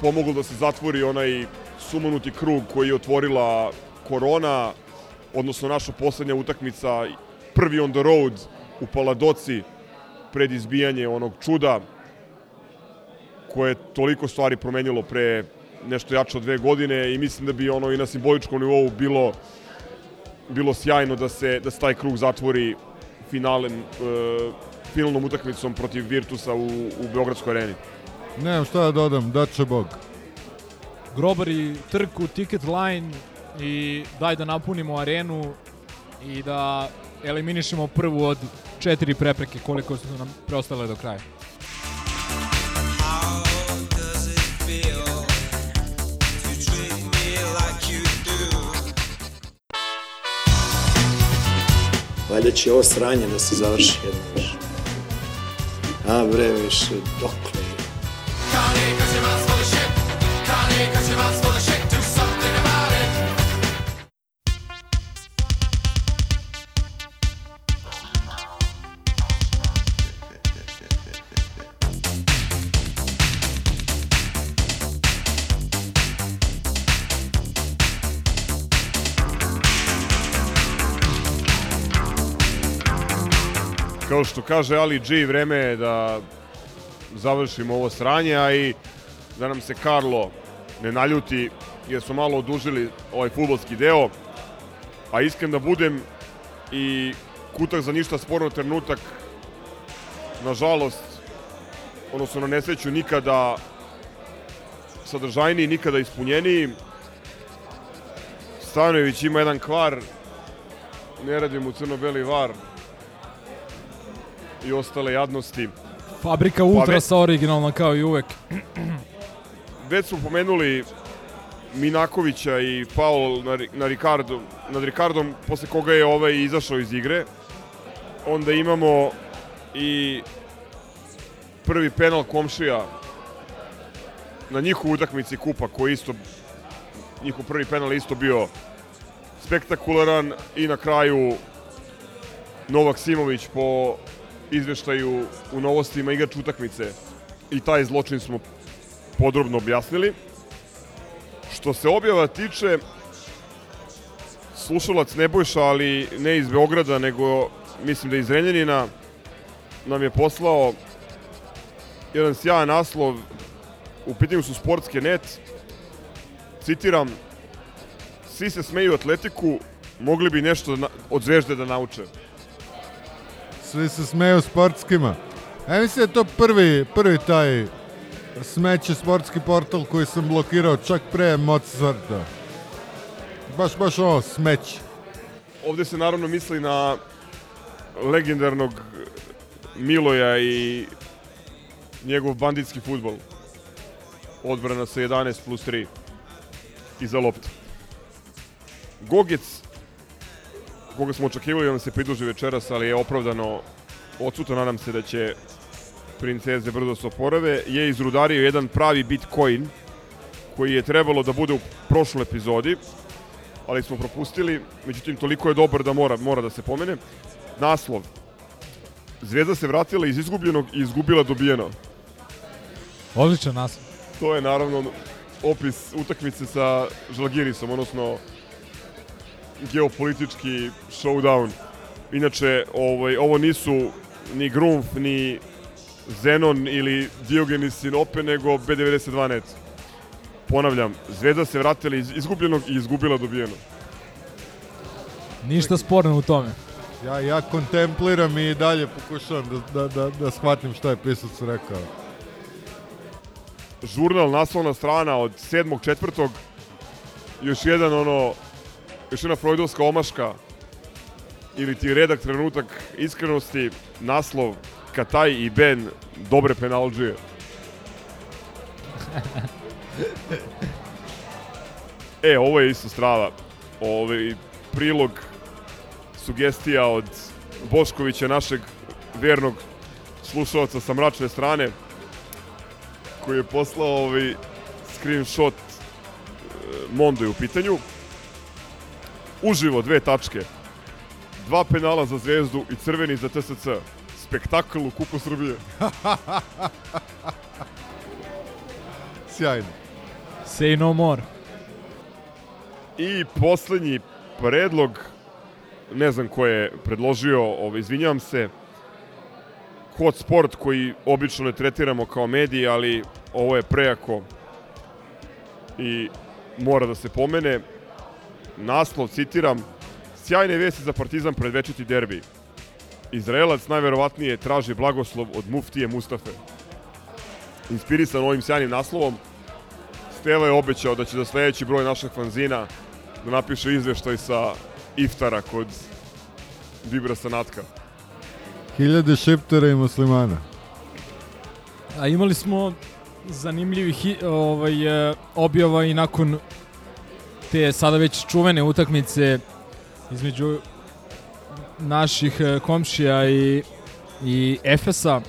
pomoglo da se zatvori onaj sumanuti krug koji je otvorila korona, odnosno naša poslednja utakmica, prvi on the road u Paladoci pred izbijanje onog čuda koje je toliko stvari promenilo pre nešto jače od dve godine i mislim da bi ono i na simboličkom nivou bilo bilo sjajno da se da se taj krug zatvori finalem e, finalnom utakmicom protiv Virtusa u, u Beogradskoj areni. Nemam šta da dodam, daće Bog. grobari trku, ticket line i daj da napunimo arenu i da eliminišemo prvu od četiri prepreke koliko su nam preostale do kraja. Valjda će ovo sranje da se završi jedno više. A bre, više, dokle što kaže Ali G, vreme je da završimo ovo sranje, a i da nam se Karlo ne naljuti, jer smo malo odužili ovaj futbolski deo. A iskren da budem i kutak za ništa sporno trenutak, nažalost, odnosno na nesreću nikada sadržajniji, nikada ispunjeniji. Stanojević ima jedan kvar, ne radi mu crno-beli var, i ostale jadnosti. Fabrika Pa Ultrasa originalna kao i uvek. Već smo pomenuli Minakovića i Paul na, na Ricardo, nad Ricardom, posle koga je ovaj izašao iz igre. Onda imamo i prvi penal komšija na njihovu utakmici kupa koji isto njihov prvi penal isto bio spektakularan i na kraju Novak Simović po izveštaju u novostima igrač utakmice i taj zločin smo podrobno objasnili. Što se objava tiče, slušalac Nebojša, ali ne iz Beograda, nego mislim da iz Renjanina, nam je poslao jedan sjajan naslov, u pitanju su sportske net, citiram, svi se smeju atletiku, mogli bi nešto od zvezde da nauče. Svi se smeju sportskima. Ja mislim da je to prvi, prvi taj smeće sportski portal koji sam blokirao čak pre Mozarta. Baš, baš ovo, smeće. Ovde se naravno misli na legendarnog Miloja i njegov banditski futbol. Odbrana sa 11 plus 3 iza lopta. Gogec, koga smo očekivali da nam se pridruži večeras, ali je opravdano odsutan, nadam se da će princeze brzo se oporave, je izrudario jedan pravi bitcoin koji je trebalo da bude u prošloj epizodi, ali smo propustili, međutim toliko je dobar da mora, mora da se pomene. Naslov. Zvezda se vratila iz izgubljenog i izgubila dobijeno. Odličan naslov. To je naravno opis utakmice sa Žalgirisom, odnosno geopolitički showdown. Inače, ovaj, ovo nisu ni Grumf, ni Zenon ili Diogenis Sinope, nego B92 net. Ponavljam, Zvezda se vratila iz izgubljenog i izgubila dobijeno. Ništa sporno u tome. Ja, ja kontempliram i dalje pokušavam da, da, da, da shvatim šta je pisac rekao. žurnal naslovna strana od 7.4. Još jedan ono, još jedna freudovska omaška ili ti redak trenutak iskrenosti, naslov Kataj i Ben dobre penalđije. e, ovo je isto strava. Ovaj prilog sugestija od Boškovića, našeg vernog slušalca sa mračne strane koji je poslao ovaj screenshot e, Mondo je u pitanju. Uživo dve tačke. Dva penala za Zvezdu i crveni za TSC. Spektakl u Kupu Srbije. Sjajno. Say no more. I poslednji predlog, ne znam ko je predložio, ovaj, izvinjavam se, hot sport koji obično ne tretiramo kao mediji, ali ovo je prejako i mora da se pomene. Naslov, citiram, sjajne vesti za Partizan pred večiti derbi. Izraelac najverovatnije traži blagoslov od muftije Mustafe. Inspirisan ovim sjajnim naslovom, Steva je obećao da će za sledeći broj našeg fanzina da napiše izveštaj sa iftara kod Dibra Sanatka. Hiljade šiptera i muslimana. A imali smo zanimljivih ovaj, e, objava i nakon te sada već čuvene utakmice između naših e, komšija i, i Efesa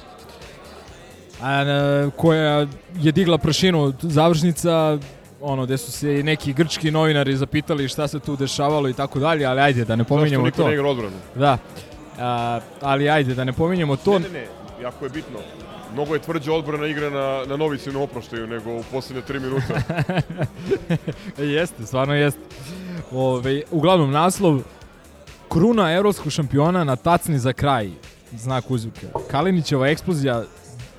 a, e, koja je digla prašinu završnica ono gde su se neki grčki novinari zapitali šta se tu dešavalo i tako dalje, ali ajde da ne pominjemo Zašto niko to. ne igra odbranu? Da. A, ali ajde da ne pominjemo to. Ne, ne, ne, jako je bitno. Mnogo je tvrđa odbrana igra na, na Novicinu oproštaju nego u posljednje tri minuta. jeste, stvarno jeste. Ove, uglavnom, naslov Kruna evropskog šampiona na tacni za kraj. Znak uzvika. Kalinićeva eksplozija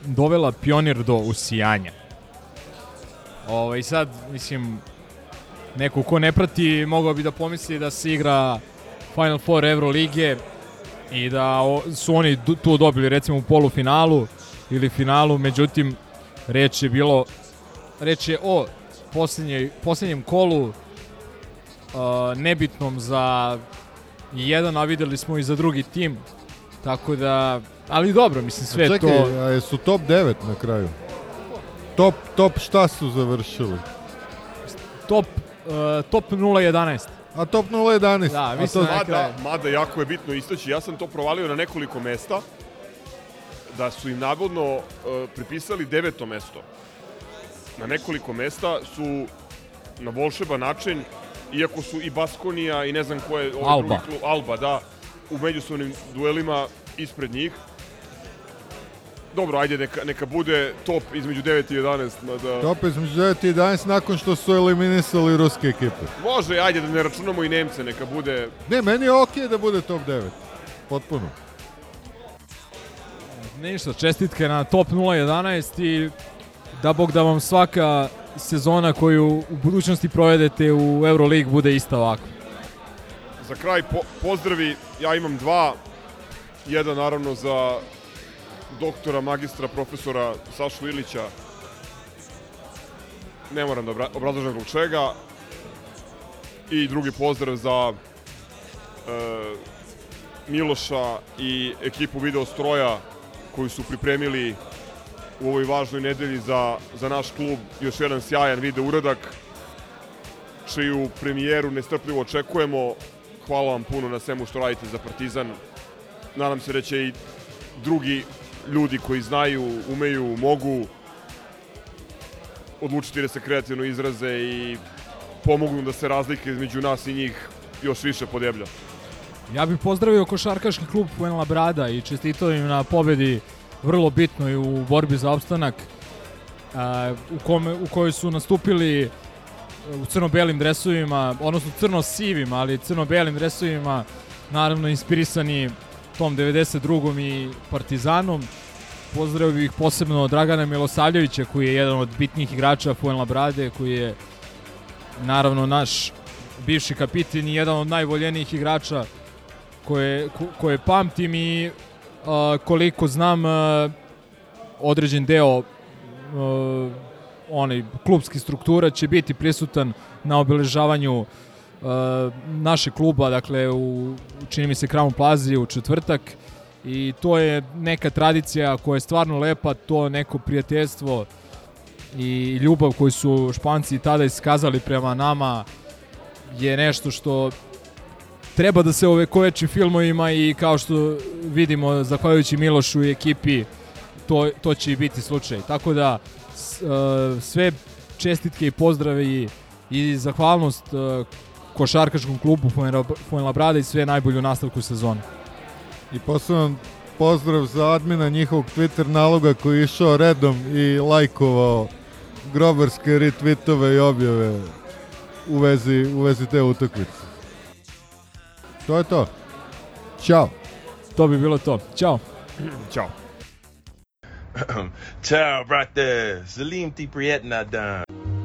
dovela pionir do usijanja. Ove, sad, mislim, neko ko ne prati mogao bi da pomisli da se igra Final Four Evrolige i da su oni tu dobili recimo u polufinalu ili finalu, međutim reč je bilo reč je o posljednjoj, posljednjem kolu uh, nebitnom za jedan, a videli smo i za drugi tim. Tako da, ali dobro, mislim sve A čekaj, to... a jesu top 9 na kraju? Top, top šta su završili? Top, uh, top 0-11. A top 011. Da, A mislim to- da- Mada, mada jako je bitno istaći, ja sam to provalio na nekoliko mesta, da su im navodno uh, pripisali deveto mesto. Na nekoliko mesta su na volšeban način, iako su i Baskonija i ne znam ko je ovaj Alba. drugi klub, Alba, da, u međusobnim duelima ispred njih. Dobro, ajde, neka, neka bude top između 9 i 11, mada... Top između 9 i 11 nakon što su eliminisali ruske ekipe. Može, ajde, da ne računamo i Nemce, neka bude... Ne, meni je okej da bude top 9. Potpuno. Ništa, čestitke na top 011 i da bog da vam svaka sezona koju u budućnosti provedete u Euroleague bude ista ovakva. Za kraj po, pozdravi, ja imam dva. Jedan naravno za doktora, magistra, profesora Sašu Ilića. Ne moram da obra- zbog čega. I drugi pozdrav za e, Miloša i ekipu Video Stroja koji su pripremili u ovoj važnoj nedelji za, za naš klub još jedan sjajan video uradak čiju premijeru nestrpljivo očekujemo. Hvala vam puno na svemu što radite za Partizan. Nadam se da će i drugi ljudi koji znaju, umeju, mogu odlučiti da se kreativno izraze i pomognu da se razlike između nas i njih još više podeblja. Ja bih pozdravio košarkaški klub Fuenla Brada i čestitao im na pobedi vrlo bitnoj u borbi za opstanak u, kome, u kojoj su nastupili u crno-belim dresovima, odnosno crno-sivim, ali crno-belim dresovima, naravno inspirisani tom 92. i Partizanom. Pozdravio bih posebno Dragana Milosavljevića koji je jedan od bitnijih igrača Fuenla Brade, koji je naravno naš bivši kapitin i jedan od najvoljenijih igrača koje, ko- koje pamtim i a, koliko znam a, određen deo a, onaj klubski struktura će biti prisutan na obeležavanju a, našeg kluba, dakle u čini mi se Crown Plaza u četvrtak. I to je neka tradicija koja je stvarno lepa, to neko prijateljstvo i ljubav koju su Španci tada iskazali prema nama je nešto što treba da se ovekoveči filmovima i kao što vidimo zahvaljujući Milošu i ekipi to, to će i biti slučaj. Tako da e, sve čestitke i pozdrave i, i zahvalnost e, košarkaškom klubu Fuenla- Fuenlabrada i sve najbolje u nastavku sezone. I poseban pozdrav za admina njihovog Twitter naloga koji je išao redom i lajkovao grobarske retweetove i objave u vezi, u vezi te utakmice. To je to. Ćao. To bi bilo to. Ćao. Ćao. Ciao, brate. Salim ti prijetna dan.